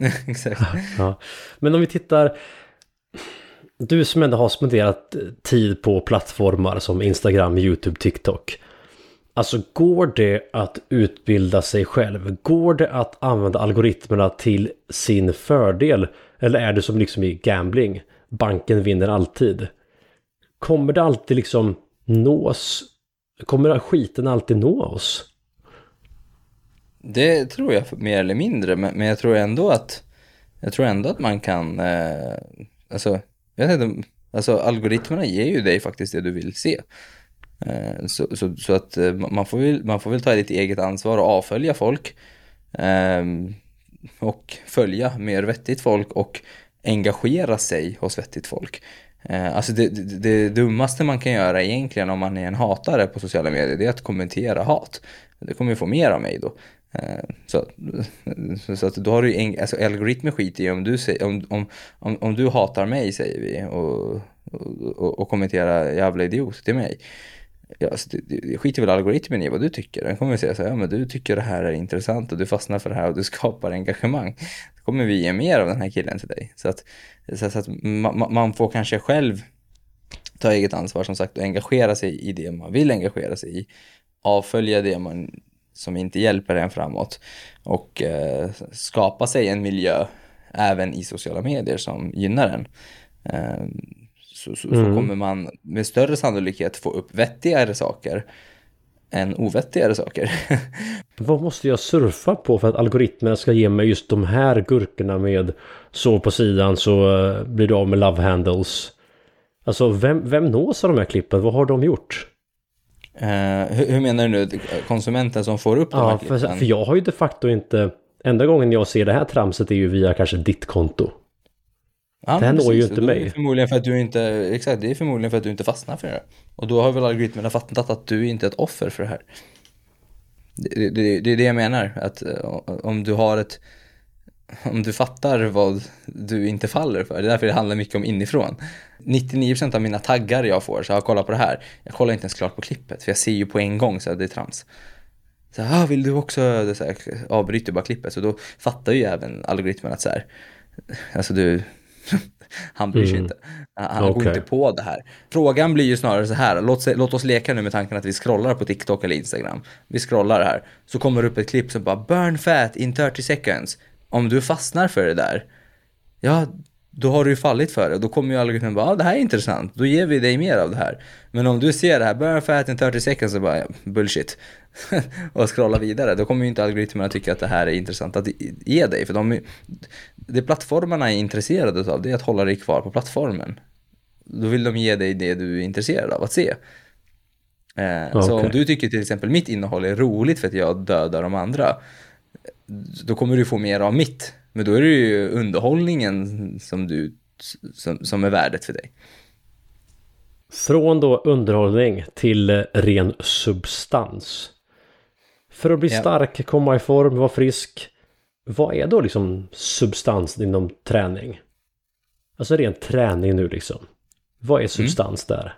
Exakt. Ja. Men om vi tittar, du som ändå har spenderat tid på plattformar som Instagram, YouTube, TikTok. Alltså går det att utbilda sig själv? Går det att använda algoritmerna till sin fördel? Eller är det som liksom i gambling? Banken vinner alltid. Kommer det alltid liksom nås? Kommer skiten alltid nå oss? Det tror jag mer eller mindre, men, jag tror ändå att jag tror ändå att man kan, eh, alltså, jag vet inte, alltså algoritmerna ger ju dig faktiskt det du vill se. Eh, så, så, så, att eh, man får, väl, man får väl ta lite eget ansvar och avfölja folk. Eh, och följa mer vettigt folk och engagera sig hos vettigt folk. Eh, alltså det, det, det, dummaste man kan göra egentligen om man är en hatare på sociala medier, det är att kommentera hat. Det kommer ju få mer av mig då. Eh, så, så att då har du ju, alltså algoritmer skiter i om du, säger, om, om, om, om du hatar mig säger vi och, och, och kommenterar jävla idiot till mig. Ja, alltså det, det skiter väl algoritmen i vad du tycker. Den kommer säga så här, ja men du tycker det här är intressant och du fastnar för det här och du skapar engagemang. Då kommer vi ge mer av den här killen till dig. Så att, så att man, man får kanske själv ta eget ansvar som sagt och engagera sig i det man vill engagera sig i. Avfölja det man som inte hjälper en framåt och eh, skapa sig en miljö även i sociala medier som gynnar en. Eh, så, så, mm. så, kommer man med större sannolikhet få upp vettigare saker än ovettigare saker. Vad måste jag surfa på för att algoritmerna ska ge mig just de här gurkorna med så på sidan så eh, blir du av med love handles. Alltså vem, vem nås av de här klippen? Vad har de gjort? Uh, hur, hur, menar du nu? Konsumenten som får upp ja, de här klippen? För, för jag har ju de facto inte... Enda gången jag ser det här tramset är ju via kanske ditt konto. Ja, det här når ju inte mig. Är förmodligen för att du inte, exakt, det är förmodligen för att du inte fastnar för det. Och då har väl algoritmerna fattat att du inte är ett offer för det här. Det, det, det är det jag menar, att eh, om du har ett om du fattar vad du inte faller för. Det är därför det handlar mycket om inifrån. 99% av mina taggar jag får, så jag kollar på det här. Jag kollar inte ens klart på klippet, för jag ser ju på en gång så att det är trams. Så här, ah, vill du också, det så här, avbryter bara klippet. Så då fattar ju även algoritmen att så här, alltså du, han bryr sig mm. inte. Han okay. går inte på det här. Frågan blir ju snarare så här, låt, låt oss leka nu med tanken att vi scrollar på TikTok eller Instagram. Vi scrollar här, så kommer det upp ett klipp som bara burn fat in 30 seconds om du fastnar för det där, ja, då har du ju fallit för det. Då kommer ju algoritmen bara, ah, det här är intressant, då ger vi dig mer av det här. Men om du ser det här, burn fat in 30 seconds, så bara, bullshit. och scrolla vidare, då kommer ju inte algoritmerna tycka att det här är intressant att ge dig. För de, det plattformarna är intresserade av, det är att hålla dig kvar på plattformen. Då vill de ge dig det du är intresserad av att se. Eh, okay. Så om du tycker till exempel mitt innehåll är roligt för att jag dödar de andra, då kommer du få mer av mitt. Men då är det ju underhållningen som, du, som, som är värdet för dig. Från då underhållning till ren substans. För att bli ja. stark, komma i form, vara frisk. Vad är då liksom substans inom träning? Alltså ren träning nu liksom. Vad är mm. substans mm. där?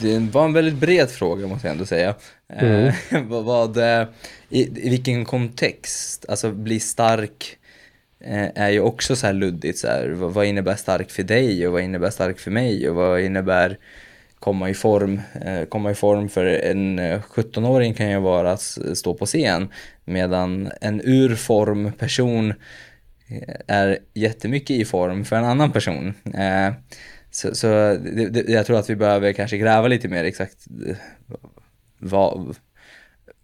Det var en väldigt bred fråga måste jag ändå säga. Mm. Eh, vad, vad eh, i, i, vilken kontext, alltså bli stark eh, är ju också så här luddigt så här, vad, vad, innebär stark för dig och vad innebär stark för mig och vad innebär komma i form. Eh, komma i form för en 17-åring kan ju vara att stå på scen medan en ur form person är jättemycket i form för en annan person. Så, så det, det, jag tror att vi behöver kanske gräva lite mer exakt vad,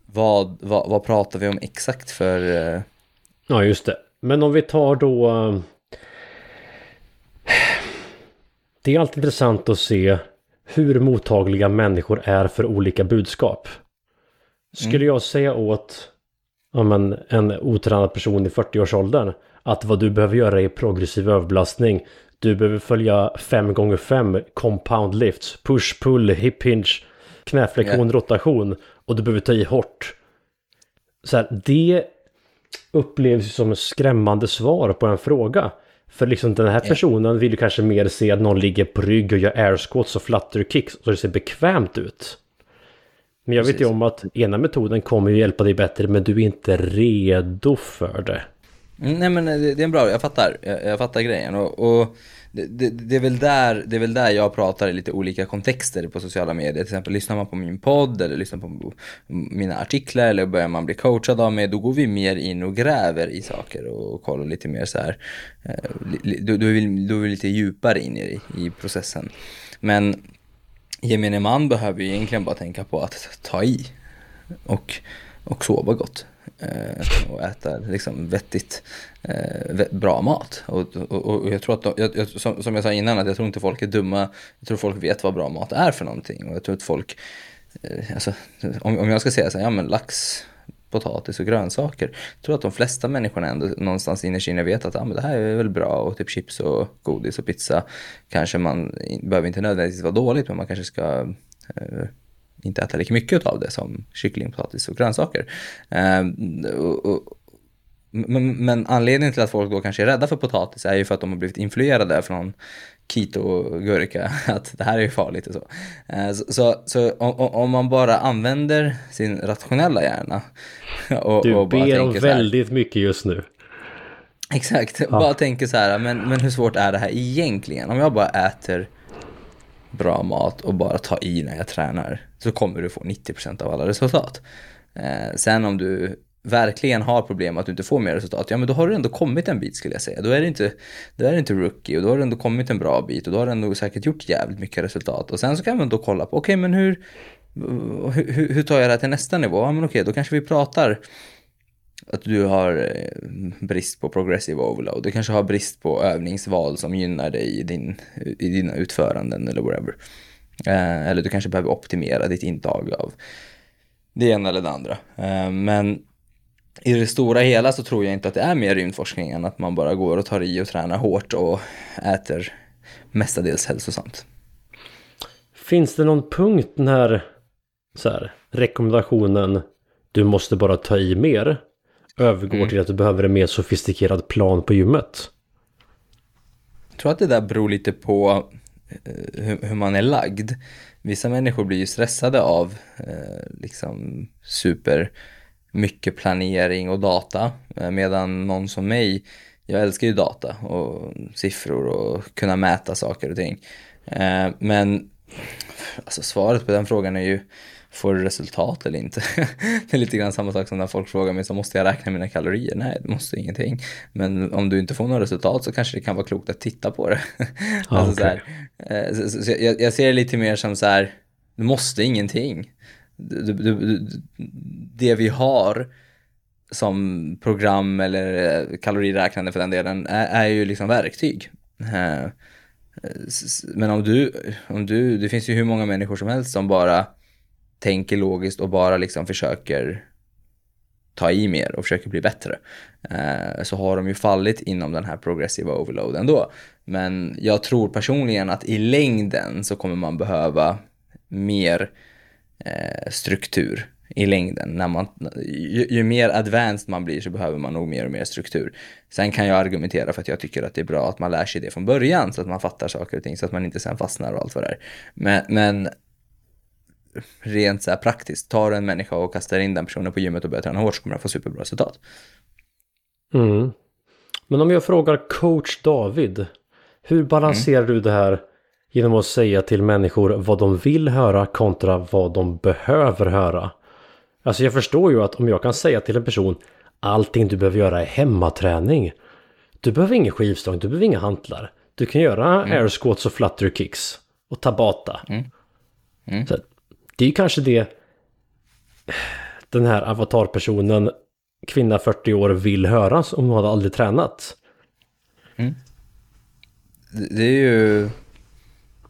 vad, vad, vad pratar vi om exakt för... Ja, just det. Men om vi tar då... Det är alltid intressant att se hur mottagliga människor är för olika budskap. Skulle mm. jag säga åt ja, men, en otränad person i 40-årsåldern att vad du behöver göra är progressiv överbelastning. Du behöver följa 5 gånger 5 compound lifts, push, pull, hip hinge, knäflexion, yeah. rotation och du behöver ta i hårt. Så här, det upplevs som ett skrämmande svar på en fråga. För liksom den här personen vill ju kanske mer se att någon ligger på rygg och gör air squats och flutter kicks så det ser bekvämt ut. Men jag Precis. vet ju om att ena metoden kommer ju hjälpa dig bättre men du är inte redo för det. Mm, nej men eh, det, det är en bra, jag fattar, jag, jag fattar grejen och, och det, det, är väl där, det är väl där jag pratar i lite olika kontexter på sociala medier. Till exempel lyssnar man på min podd eller lyssnar på mina artiklar eller börjar man bli coachad av mig, då går vi mer in och gräver i saker och kollar lite mer så här. Eh, då, då, är vi, då är vi lite djupare in i, i processen. Men gemene man behöver ju egentligen bara tänka på att ta i och, och sova gott Eh, och äta liksom vettigt, eh, bra mat. Och, och, och jag tror att, de, jag, som, som jag sa innan, att jag tror inte folk är dumma. Jag tror folk vet vad bra mat är för någonting. Och jag tror att folk, eh, alltså, om, om jag ska säga så här, ja men lax, potatis och grönsaker. Jag tror att de flesta människorna ändå någonstans innerst inne vet att ah, men det här är väl bra och typ chips och godis och pizza kanske man behöver inte nödvändigtvis vara dåligt men man kanske ska eh, inte äta lika mycket av det som kyckling, potatis och grönsaker. Eh, och, och, men, men, anledningen till att folk då kanske är rädda för potatis är ju för att de har blivit influerade från keto-gurka, att det här är ju farligt och så. Eh, så, så, så om, om, man bara använder sin rationella hjärna och, du och ber om väldigt mycket just nu. Exakt, ja. bara tänker så här, men, men hur svårt är det här egentligen? Om jag bara äter bra mat och bara tar i när jag tränar så kommer du få 90% av alla resultat. Eh, sen om du verkligen har problem att du inte får mer resultat, ja men då har du ändå kommit en bit skulle jag säga. Då är det inte, då är det inte rookie och då har du ändå kommit en bra bit och då har du ändå säkert gjort jävligt mycket resultat. Och sen så kan man då kolla på, okej okay, men hur, hur, hur tar jag det här till nästa nivå? Ja men okej, okay, då kanske vi pratar att du har eh, brist på progressive overload. Du kanske har brist på övningsval som gynnar dig i, din, i dina utföranden eller whatever. Eh, eller du kanske behöver optimera ditt intag av det ena eller det andra. Eh, men i det stora hela så tror jag inte att det är mer rymdforskning än att man bara går och tar i och tränar hårt och äter mestadels hälsosamt. Finns det någon punkt när så här, rekommendationen du måste bara ta i mer övergår mm. till att du behöver en mer sofistikerad plan på gymmet? Jag tror att det där beror lite på Eh, hur, hur man är lagd. Vissa människor blir ju stressade av eh, liksom super mycket planering och data. Eh, medan någon som mig, jag älskar ju data och siffror och kunna mäta saker och ting. Eh, men alltså svaret på den frågan är ju Får du resultat eller inte? det är lite grann samma sak som när folk frågar mig så måste jag räkna mina kalorier? Nej, det måste ingenting. Men om du inte får några resultat så kanske det kan vara klokt att titta på det. alltså okay. så, här, eh, så, så jag, jag, ser det lite mer som så här, du måste ingenting du, du, det vi har som program eller eh, kaloriräknande för den delen är, är ju liksom verktyg. Eh, men om du, om du, det finns ju hur många människor som helst som bara tänker logiskt och bara liksom försöker ta i mer och försöker bli bättre. Eh, så har de ju fallit inom den här progressiva overload ändå. Men jag tror personligen att i längden så kommer man behöva mer eh, struktur i längden. När man, ju, ju, mer advanced man blir så behöver man nog mer och mer struktur. Sen kan jag argumentera för att jag tycker att det är bra att man lär sig det från början så att man fattar saker och ting så att man inte sen fastnar och allt vad det är. Men, men rent så här praktiskt, tar du en människa och kastar in den personen på gymmet och börjar träna hårt så kommer den få superbra resultat. Mm. Men om jag frågar coach David, hur balanserar mm. du det här genom att säga till människor vad de vill höra kontra vad de behöver höra. Alltså jag förstår ju att om jag kan säga till en person allting du behöver göra är hemmaträning. Du behöver ingen skivstång, du behöver inga hantlar. Du kan göra mm. air squats och flutter kicks och tabata. Mm. Mm. Så det är ju kanske det den här avatarpersonen kvinna 40 år vill höras om hon hade aldrig tränat. Mm. Det är ju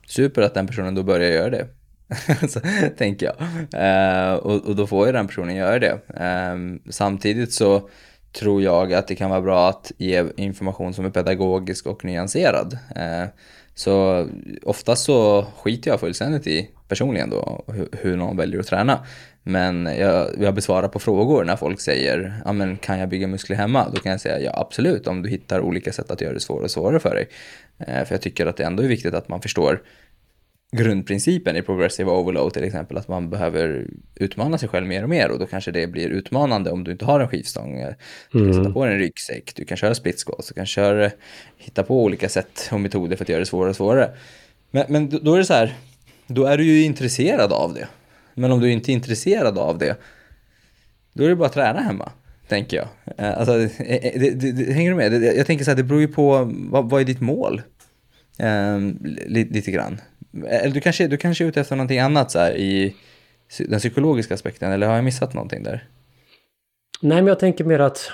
super att den personen då börjar göra det. så, tänker jag. Eh, och, och, då får ju den personen göra det. Eh, samtidigt så tror jag att det kan vara bra att ge information som är pedagogisk och nyanserad. Eh, så oftast så skiter jag fullständigt i personligen då hur, någon väljer att träna. Men jag, jag besvarar på frågor när folk säger, ja men kan jag bygga muskler hemma? Då kan jag säga, ja absolut, om du hittar olika sätt att göra det svårare och svårare för dig. Eh, för jag tycker att det ändå är viktigt att man förstår grundprincipen i progressive overload till exempel, att man behöver utmana sig själv mer och mer och då kanske det blir utmanande om du inte har en skivstång. Du kan mm. sätta på en ryggsäck, du kan köra split squats, du kan köra, hitta på olika sätt och metoder för att göra det svårare och svårare. Men, men då är det så här, då är du ju intresserad av det. Men om du inte är intresserad av det, då är det bara att träna hemma, tänker jag. Eh, alltså, det, det, det, hänger du med? Jag tänker så här, det beror ju på, vad, vad är ditt mål? Um, lite, lite grann. Eller du kanske, du kanske är ute efter någonting annat så här, i den psykologiska aspekten, eller har jag missat någonting där? Nej, men jag tänker mer att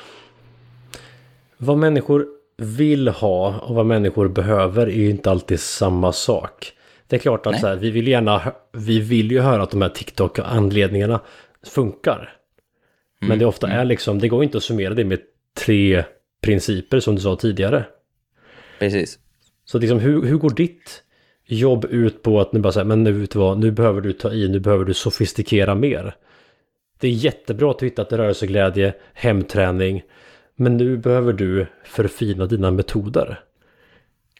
vad människor vill ha och vad människor behöver är ju inte alltid samma sak. Det är klart att så här, vi vill gärna, vi vill ju höra att de här TikTok-anledningarna funkar. Mm. Men det ofta mm. är liksom, det går inte att summera det med tre principer som du sa tidigare. Precis. Så liksom hur, hur går ditt jobb ut på att nu bara säga, men nu vet du vad, nu behöver du ta i, nu behöver du sofistikera mer. Det är jättebra att du hittat rörelseglädje, hemträning, men nu behöver du förfina dina metoder.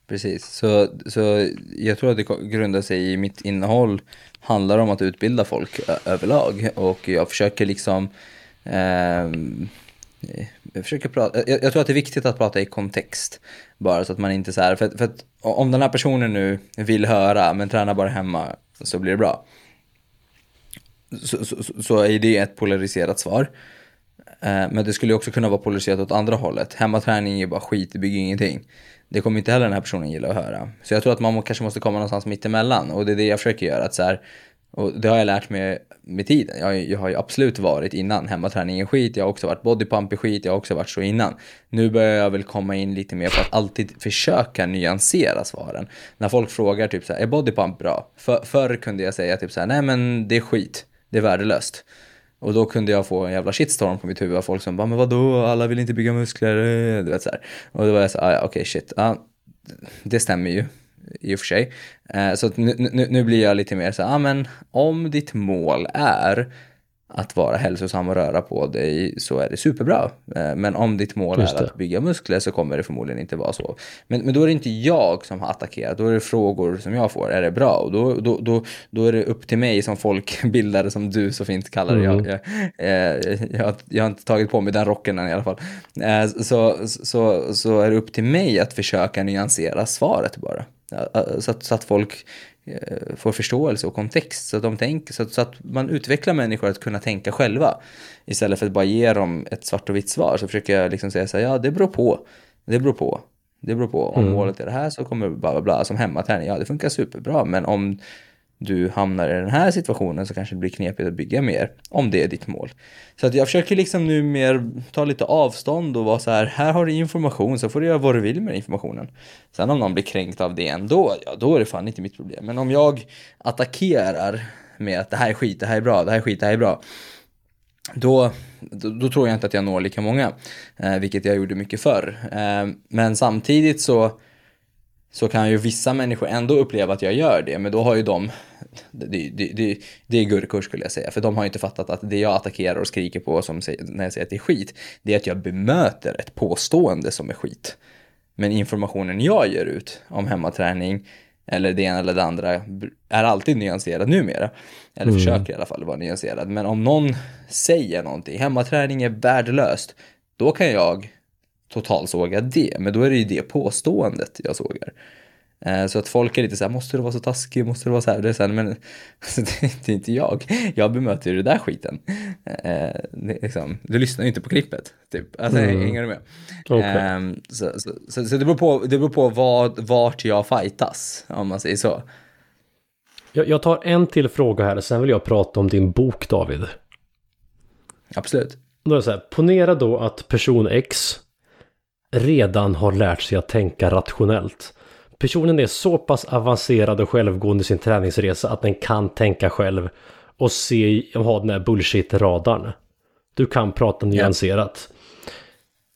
Precis, så, så jag tror att det grundar sig i mitt innehåll handlar om att utbilda folk överlag och jag försöker liksom ehm, eh, jag, försöker prata, jag, jag, tror att det är viktigt att prata i kontext. Bara så att man inte så här, för, för att om den här personen nu vill höra men tränar bara hemma så blir det bra. Så, så, så är det ett polariserat svar. Eh, men det skulle också kunna vara polariserat åt andra hållet. Hemmaträning är bara skit, det bygger ingenting. Det kommer inte heller den här personen gilla att höra. Så jag tror att man kanske måste komma någonstans mitt emellan. Och det är det jag försöker göra. Att så här, och det har jag lärt mig med tiden. Jag, jag har ju absolut varit innan hemmaträning är skit. Jag har också varit bodypump är skit. Jag har också varit så innan. Nu börjar jag väl komma in lite mer på att alltid försöka nyansera svaren. När folk frågar typ så här, är bodypump bra? För, förr kunde jag säga typ så här, nej men det är skit. Det är värdelöst. Och då kunde jag få en jävla shitstorm på mitt huvud av folk som bara, men vadå, alla vill inte bygga muskler, du vet så här. Och då var jag så här, ah, ja okej okay, shit, ah, det stämmer ju i och för sig. Eh, så nu, nu, nu, blir jag lite mer så här, ah, men om ditt mål är att vara hälsosam och röra på dig så är det superbra. Eh, men om ditt mål är att bygga muskler så kommer det förmodligen inte vara så. Men, men då är det inte jag som har attackerat, då är det frågor som jag får. Är det bra? Och då, då, då, då är det upp till mig som folkbildare, som du så fint kallar det. Mm. Jag, jag, jag, jag, har inte tagit på mig den rocken än i alla fall. Eh, så, så, så är det upp till mig att försöka nyansera svaret bara. Så att, så att folk Eh, får förståelse och kontext. Så att, de tänker, så att, så att man utvecklar människor att kunna tänka själva. Istället för att bara ge dem ett svart och vitt svar så försöker jag liksom säga så här, ja det beror på. Det beror på. Det beror på. Om mm. målet är det här så kommer bla bla bla. Som hemmaträning, ja det funkar superbra. Men om du hamnar i den här situationen så kanske det blir knepigt att bygga mer om det är ditt mål. Så att jag försöker liksom nu mer ta lite avstånd och vara så här, här har du information så får du göra vad du vill med informationen. Sen om någon blir kränkt av det ändå, ja då är det fan inte mitt problem. Men om jag attackerar med att det här är skit, det här är bra, det här är skit, det här är bra. Då, då, då tror jag inte att jag når lika många, eh, vilket jag gjorde mycket förr. Eh, men samtidigt så så kan ju vissa människor ändå uppleva att jag gör det, men då har ju de, det, det, det, det är gurkor skulle jag säga, för de har ju inte fattat att det jag attackerar och skriker på som, när jag säger att det är skit, det är att jag bemöter ett påstående som är skit. Men informationen jag ger ut om hemmaträning eller det ena eller det andra är alltid nyanserad numera. Eller mm. försöker i alla fall vara nyanserad. Men om någon säger någonting, hemmaträning är värdelöst, då kan jag totalsåga det, men då är det ju det påståendet jag sågar. Eh, så att folk är lite så här, måste du vara så taskig, måste du vara så här? Det är så här, men alltså, det är inte jag. Jag bemöter ju det där skiten. Eh, liksom, du lyssnar ju inte på klippet, typ. Alltså, Mm. hänger du med? Okej. Ehm, så, så, så, så det beror på, det beror på vad, vart jag fightas, om man säger så. Jag, jag tar en till fråga här, sen vill jag prata om din bok David. Absolut. Då är det så här, ponera då att person X redan har lärt sig att tänka rationellt. Personen är så pass avancerad och självgående i sin träningsresa att den kan tänka själv och se och ha den här bullshit-radarn. Du kan prata nyanserat.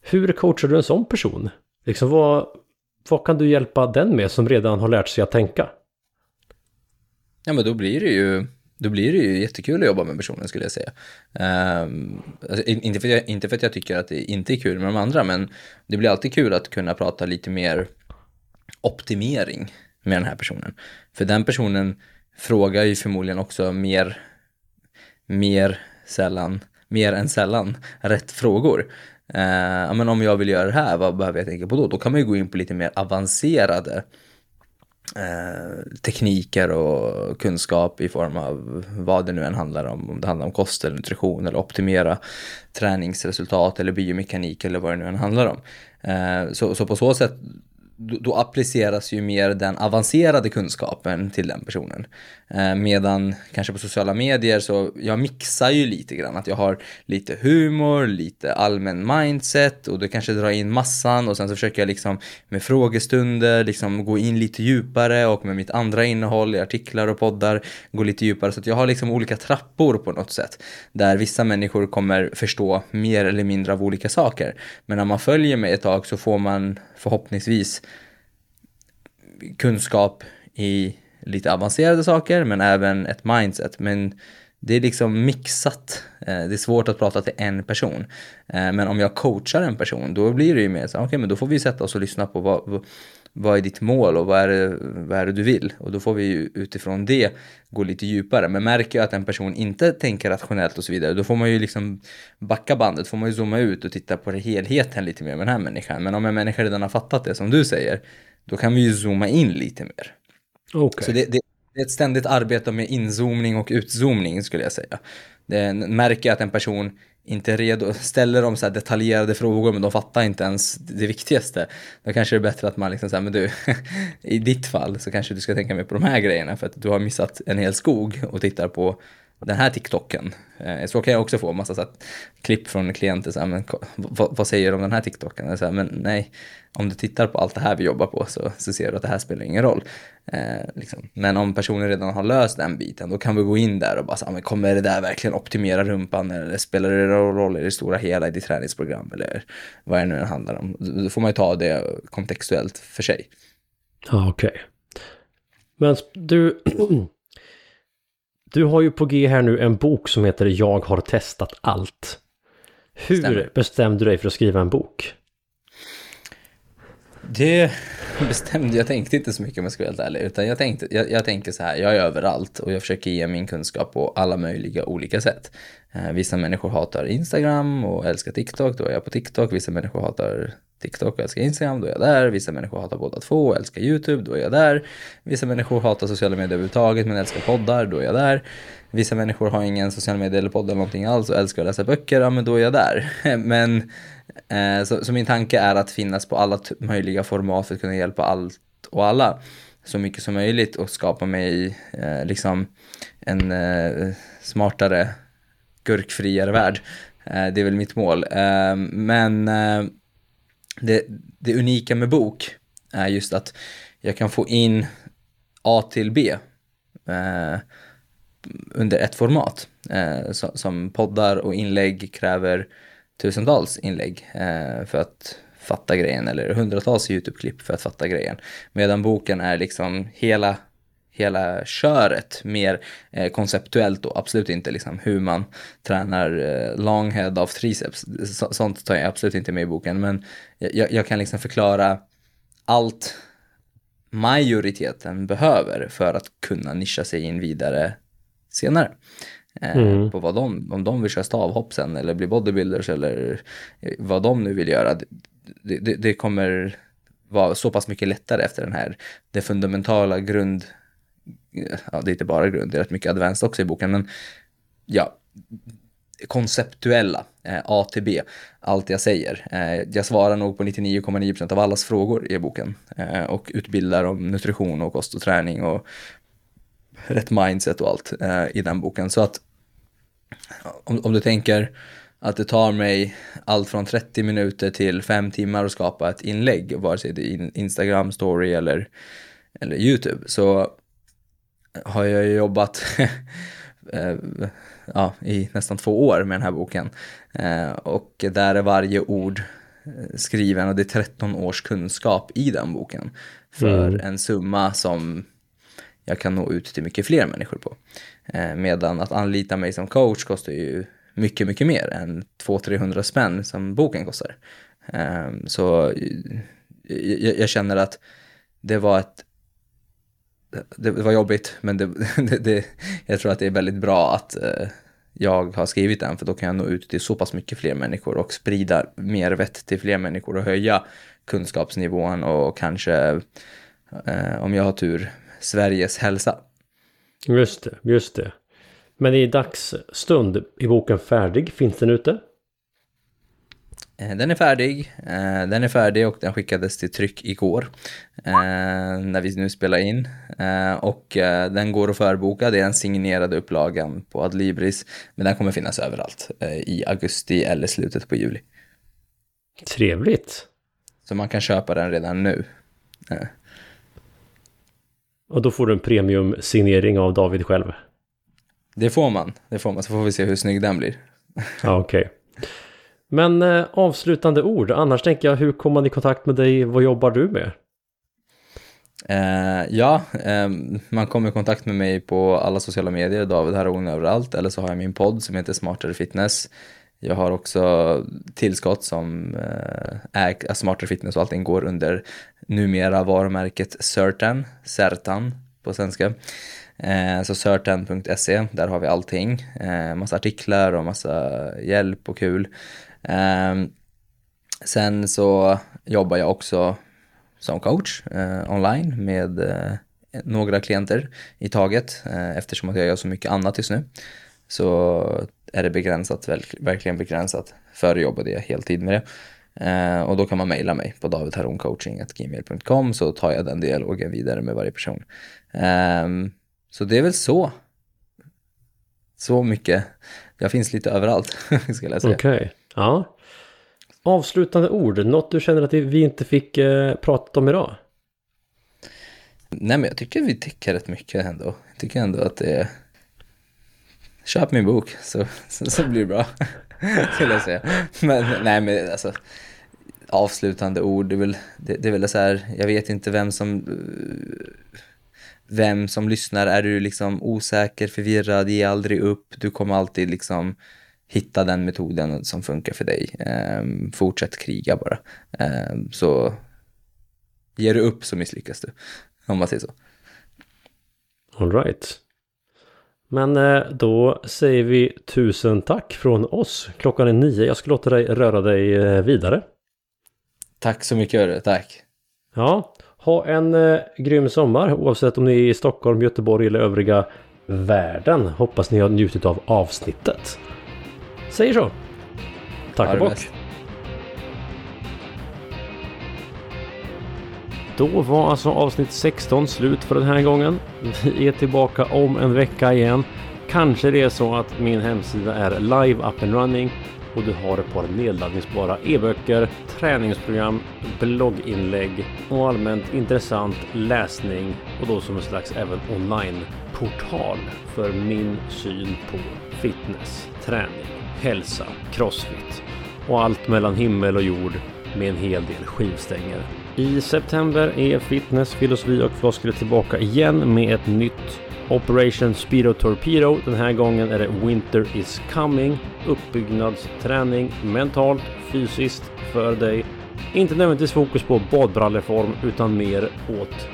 Hur coachar du en sån person? Liksom vad, vad kan du hjälpa den med som redan har lärt sig att tänka? Ja, men då blir det ju, då blir det ju jättekul att jobba med personen skulle jag säga. Um, alltså, inte, för att jag, inte för att jag tycker att det inte är kul med de andra, men det blir alltid kul att kunna prata lite mer optimering med den här personen. För den personen frågar ju förmodligen också mer, mer sällan, mer än sällan rätt frågor. Uh, ja, men om jag vill göra det här, vad behöver jag tänka på då? Då kan man ju gå in på lite mer avancerade eh, tekniker och kunskap i form av vad det nu än handlar om. Om det handlar om kost eller nutrition eller optimera träningsresultat eller biomekanik eller vad det nu än handlar om. Eh, så, så på så sätt då, då appliceras ju mer den avancerade kunskapen till den personen. Eh, medan kanske på sociala medier så jag mixar ju lite grann. Att jag har lite humor, lite allmän mindset och det kanske drar in massan och sen så försöker jag liksom med frågestunder liksom gå in lite djupare och med mitt andra innehåll i artiklar och poddar gå lite djupare. Så att jag har liksom olika trappor på något sätt. Där vissa människor kommer förstå mer eller mindre av olika saker. Men när man följer mig ett tag så får man förhoppningsvis kunskap i lite avancerade saker men även ett mindset. Men det är liksom mixat. Eh, det är svårt att prata till en person. Eh, men om jag coachar en person då blir det ju mer så okej men då får vi sätta oss och lyssna på vad, vad- vad är ditt mål och vad är, det, vad är det du vill? Och då får vi ju utifrån det gå lite djupare. Men märker jag att en person inte tänker rationellt och så vidare, då får man ju liksom backa bandet, får man ju zooma ut och titta på helheten lite mer med den här människan. Men om en människa redan har fattat det som du säger, då kan vi ju zooma in lite mer. Okej. Så det, det, det är ett ständigt arbete med inzoomning och utzoomning skulle jag säga. Det märker jag att en person inte är redo, ställer de så här detaljerade frågor men de fattar inte ens det viktigaste. Då kanske det är bättre att man liksom säger, men du, i ditt fall så kanske du ska tänka mer på de här grejerna för att du har missat en hel skog och tittar på den här TikToken. Eh, så kan jag också få massa så här, klipp från klienter, så här, men, vad, vad säger du om den här TikToken? Så här, men nej, om du tittar på allt det här vi jobbar på så, så ser du att det här spelar ingen roll. Eh, liksom. Men om personen redan har löst den biten, då kan vi gå in där och bara säga, men kommer det där verkligen optimera rumpan eller spelar det någon roll i det stora hela i ditt träningsprogram eller vad det nu handlar om. Då får man ju ta det kontextuellt för sig. Ja, okej. Men du... Du har ju på G här nu en bok som heter Jag har testat allt. Hur Stämmer. bestämde du dig för att skriva en bok? Det bestämde jag tänkte inte så mycket om jag ska vara helt ärlig. Utan jag, tänkte, jag, jag tänker så här, jag är överallt och jag försöker ge min kunskap på alla möjliga olika sätt. Eh, vissa människor hatar Instagram och älskar TikTok, då är jag på TikTok. Vissa människor hatar TikTok och älskar Instagram, då är jag där. Vissa människor hatar båda två och älskar YouTube, då är jag där. Vissa människor hatar sociala medier överhuvudtaget men älskar poddar, då är jag där. Vissa människor har ingen social media eller podd eller någonting alls och älskar att läsa böcker, ja men då är jag där. Men Eh, så, så min tanke är att finnas på alla möjliga format för att kunna hjälpa allt och alla så mycket som möjligt och skapa mig eh, liksom en eh, smartare, gurkfriare värld. Eh, det är väl mitt mål. Eh, men eh, det, det unika med bok är just att jag kan få in A till B eh, under ett format. Eh, så, som poddar och inlägg kräver tusentals inlägg eh, för att fatta grejen eller hundratals YouTube-klipp för att fatta grejen. Medan boken är liksom hela, hela köret mer eh, konceptuellt och absolut inte liksom hur man tränar eh, long head of triceps. Så, sånt tar jag absolut inte med i boken men jag, jag kan liksom förklara allt majoriteten behöver för att kunna nischa sig in vidare senare. Eh, Mm. På vad de, om de vill köra stavhopp sen eller bli bodybuilders eller eh, vad de nu vill göra. Det, det, det kommer var så pass mycket lättare efter den här, det fundamentala grund, ja det är inte bara grund, det är rätt mycket advanced också i boken, men ja, konceptuella, eh, A till B, allt jag säger. Eh, jag svarar nog på 99,9% av allas frågor i boken eh, och utbildar om nutrition och kost och träning och rätt mindset och allt eh, i den boken. Så att om, om du tänker att det tar mig allt från 30 minuter till 5 timmar att skapa ett inlägg, vare sig det är Instagram story eller, eller YouTube, så har jag jobbat eh, ja, i nästan två år med den här boken. Eh, och där är varje ord eh, skriven och det är 13 års kunskap i den boken. För mm. en summa som jag kan nå ut till mycket fler människor på. Medan att anlita mig som coach kostar ju mycket, mycket mer än 200-300 spänn som boken kostar. Så jag, känner att det var ett det var jobbigt, men det, det, det, jag tror att det är väldigt bra att eh, jag har skrivit den, för då kan jag nå ut till så pass mycket fler människor och sprida mer vett till fler människor och höja kunskapsnivån och kanske, eh, om jag har tur, Sveriges hälsa. Just det, just det. Men i dagsstund, är boken färdig? Finns den ute? Eh, den är färdig. Eh, den är färdig och den skickades till tryck igår. Eh, när vi nu spelar in. Och den går att förboka. Det är den signerade upplagan på Adlibris. Men den kommer finnas överallt i augusti eller slutet på juli. Trevligt. Så man kan köpa den redan nu. Och då får du en premium-signering av David själv? Det får man. Det får man. Så får vi se hur snygg den blir. Ja, okej. Okay. Men eh, avslutande ord, annars tänker jag, hur kommer man i kontakt med dig? Vad jobbar du med? Eh, ja, eh, man kommer i kontakt med mig på alla sociala medier, David Haron överallt, eller så har jag min podd som heter Smartare Fitness. Jag har också tillskott som eh, är eh, Smartare Fitness och allting går under numera varumärket Certan, Certan på svenska. Eh, så certan.se, där har vi allting. Eh, massa artiklar och massa hjälp och kul. Ehm, sen så jobbar jag också som coach eh, online med eh, några klienter i taget. Eh, eftersom att jag gör så mycket annat just nu så är det begränsat, verkligen begränsat. Före jobbade jag heltid med det. Eh, och då kan man mejla mig på davidharoncoaching.gmail.com så tar jag den dialogen vidare med varje person. Eh, så det är väl så. Så mycket. Jag finns lite överallt, skulle jag säga. Okej. Okay. Ja. Avslutande ord, något du känner att vi inte fick eh, pratat om idag? Nej men jag tycker vi täcker rätt mycket ändå. Jag tycker ändå att det är... Köp min bok så, så, så blir det bra. Skulle jag säga. Men nej men alltså avslutande ord, det är väl, det, det är väl så här, jag vet inte vem som vem som lyssnar, är du liksom osäker, förvirrad, ge aldrig upp, du kommer alltid liksom hitta den metoden som funkar för dig. Um, fortsätt kriga bara. Um, så ger du upp så misslyckas du. Om man säger så. Alright. Men eh, då säger vi tusen tack från oss. Klockan är nio. Jag ska låta dig röra dig eh, vidare. Tack så mycket, hörru. Tack. Ja, ha en eh, grym sommar oavsett om ni är i Stockholm, Göteborg eller övriga världen. Hoppas ni har njutit av avsnittet. Säger så. Tack och bock. Då var alltså avsnitt 16 slut för den här gången. Vi är tillbaka om en vecka igen. Kanske det är så att min hemsida är live up and running och du har ett par nedladdningsbara e-böcker, träningsprogram, blogginlägg och allmänt intressant läsning och då som en slags även online-portal för min syn på fitness, träning hälsa, crossfit och allt mellan himmel och jord med en hel del skivstänger. I september är fitness, filosofi och floskler tillbaka igen med ett nytt Operation Speedo Torpedo. Den här gången är det Winter is coming. Uppbyggnadsträning mentalt, fysiskt för dig. Inte nödvändigtvis fokus på badbralleform utan mer åt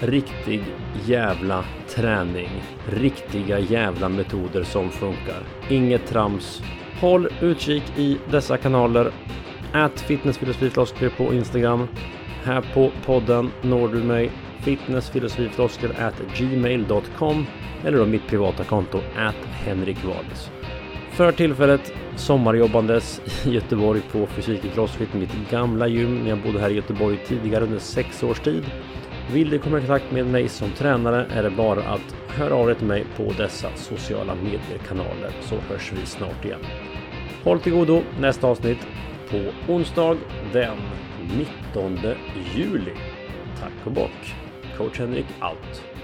riktig jävla träning. Riktiga jävla metoder som funkar. Inget trams, Håll utkik i dessa kanaler. Ät fitnessfilosofifloskler på Instagram. Här på podden når du mig fitnessfilosofifloskler at gmail.com eller då mitt privata konto at Henrik Wallis. För tillfället sommarjobbandes i Göteborg på Fysik i Crossfit, mitt gamla gym när jag bodde här i Göteborg tidigare under sex års tid. Vill du komma i kontakt med mig som tränare är det bara att höra av dig till mig på dessa sociala mediekanaler så hörs vi snart igen. Håll till godo nästa avsnitt på onsdag den 19 juli. Tack och bock. Coach Henrik out.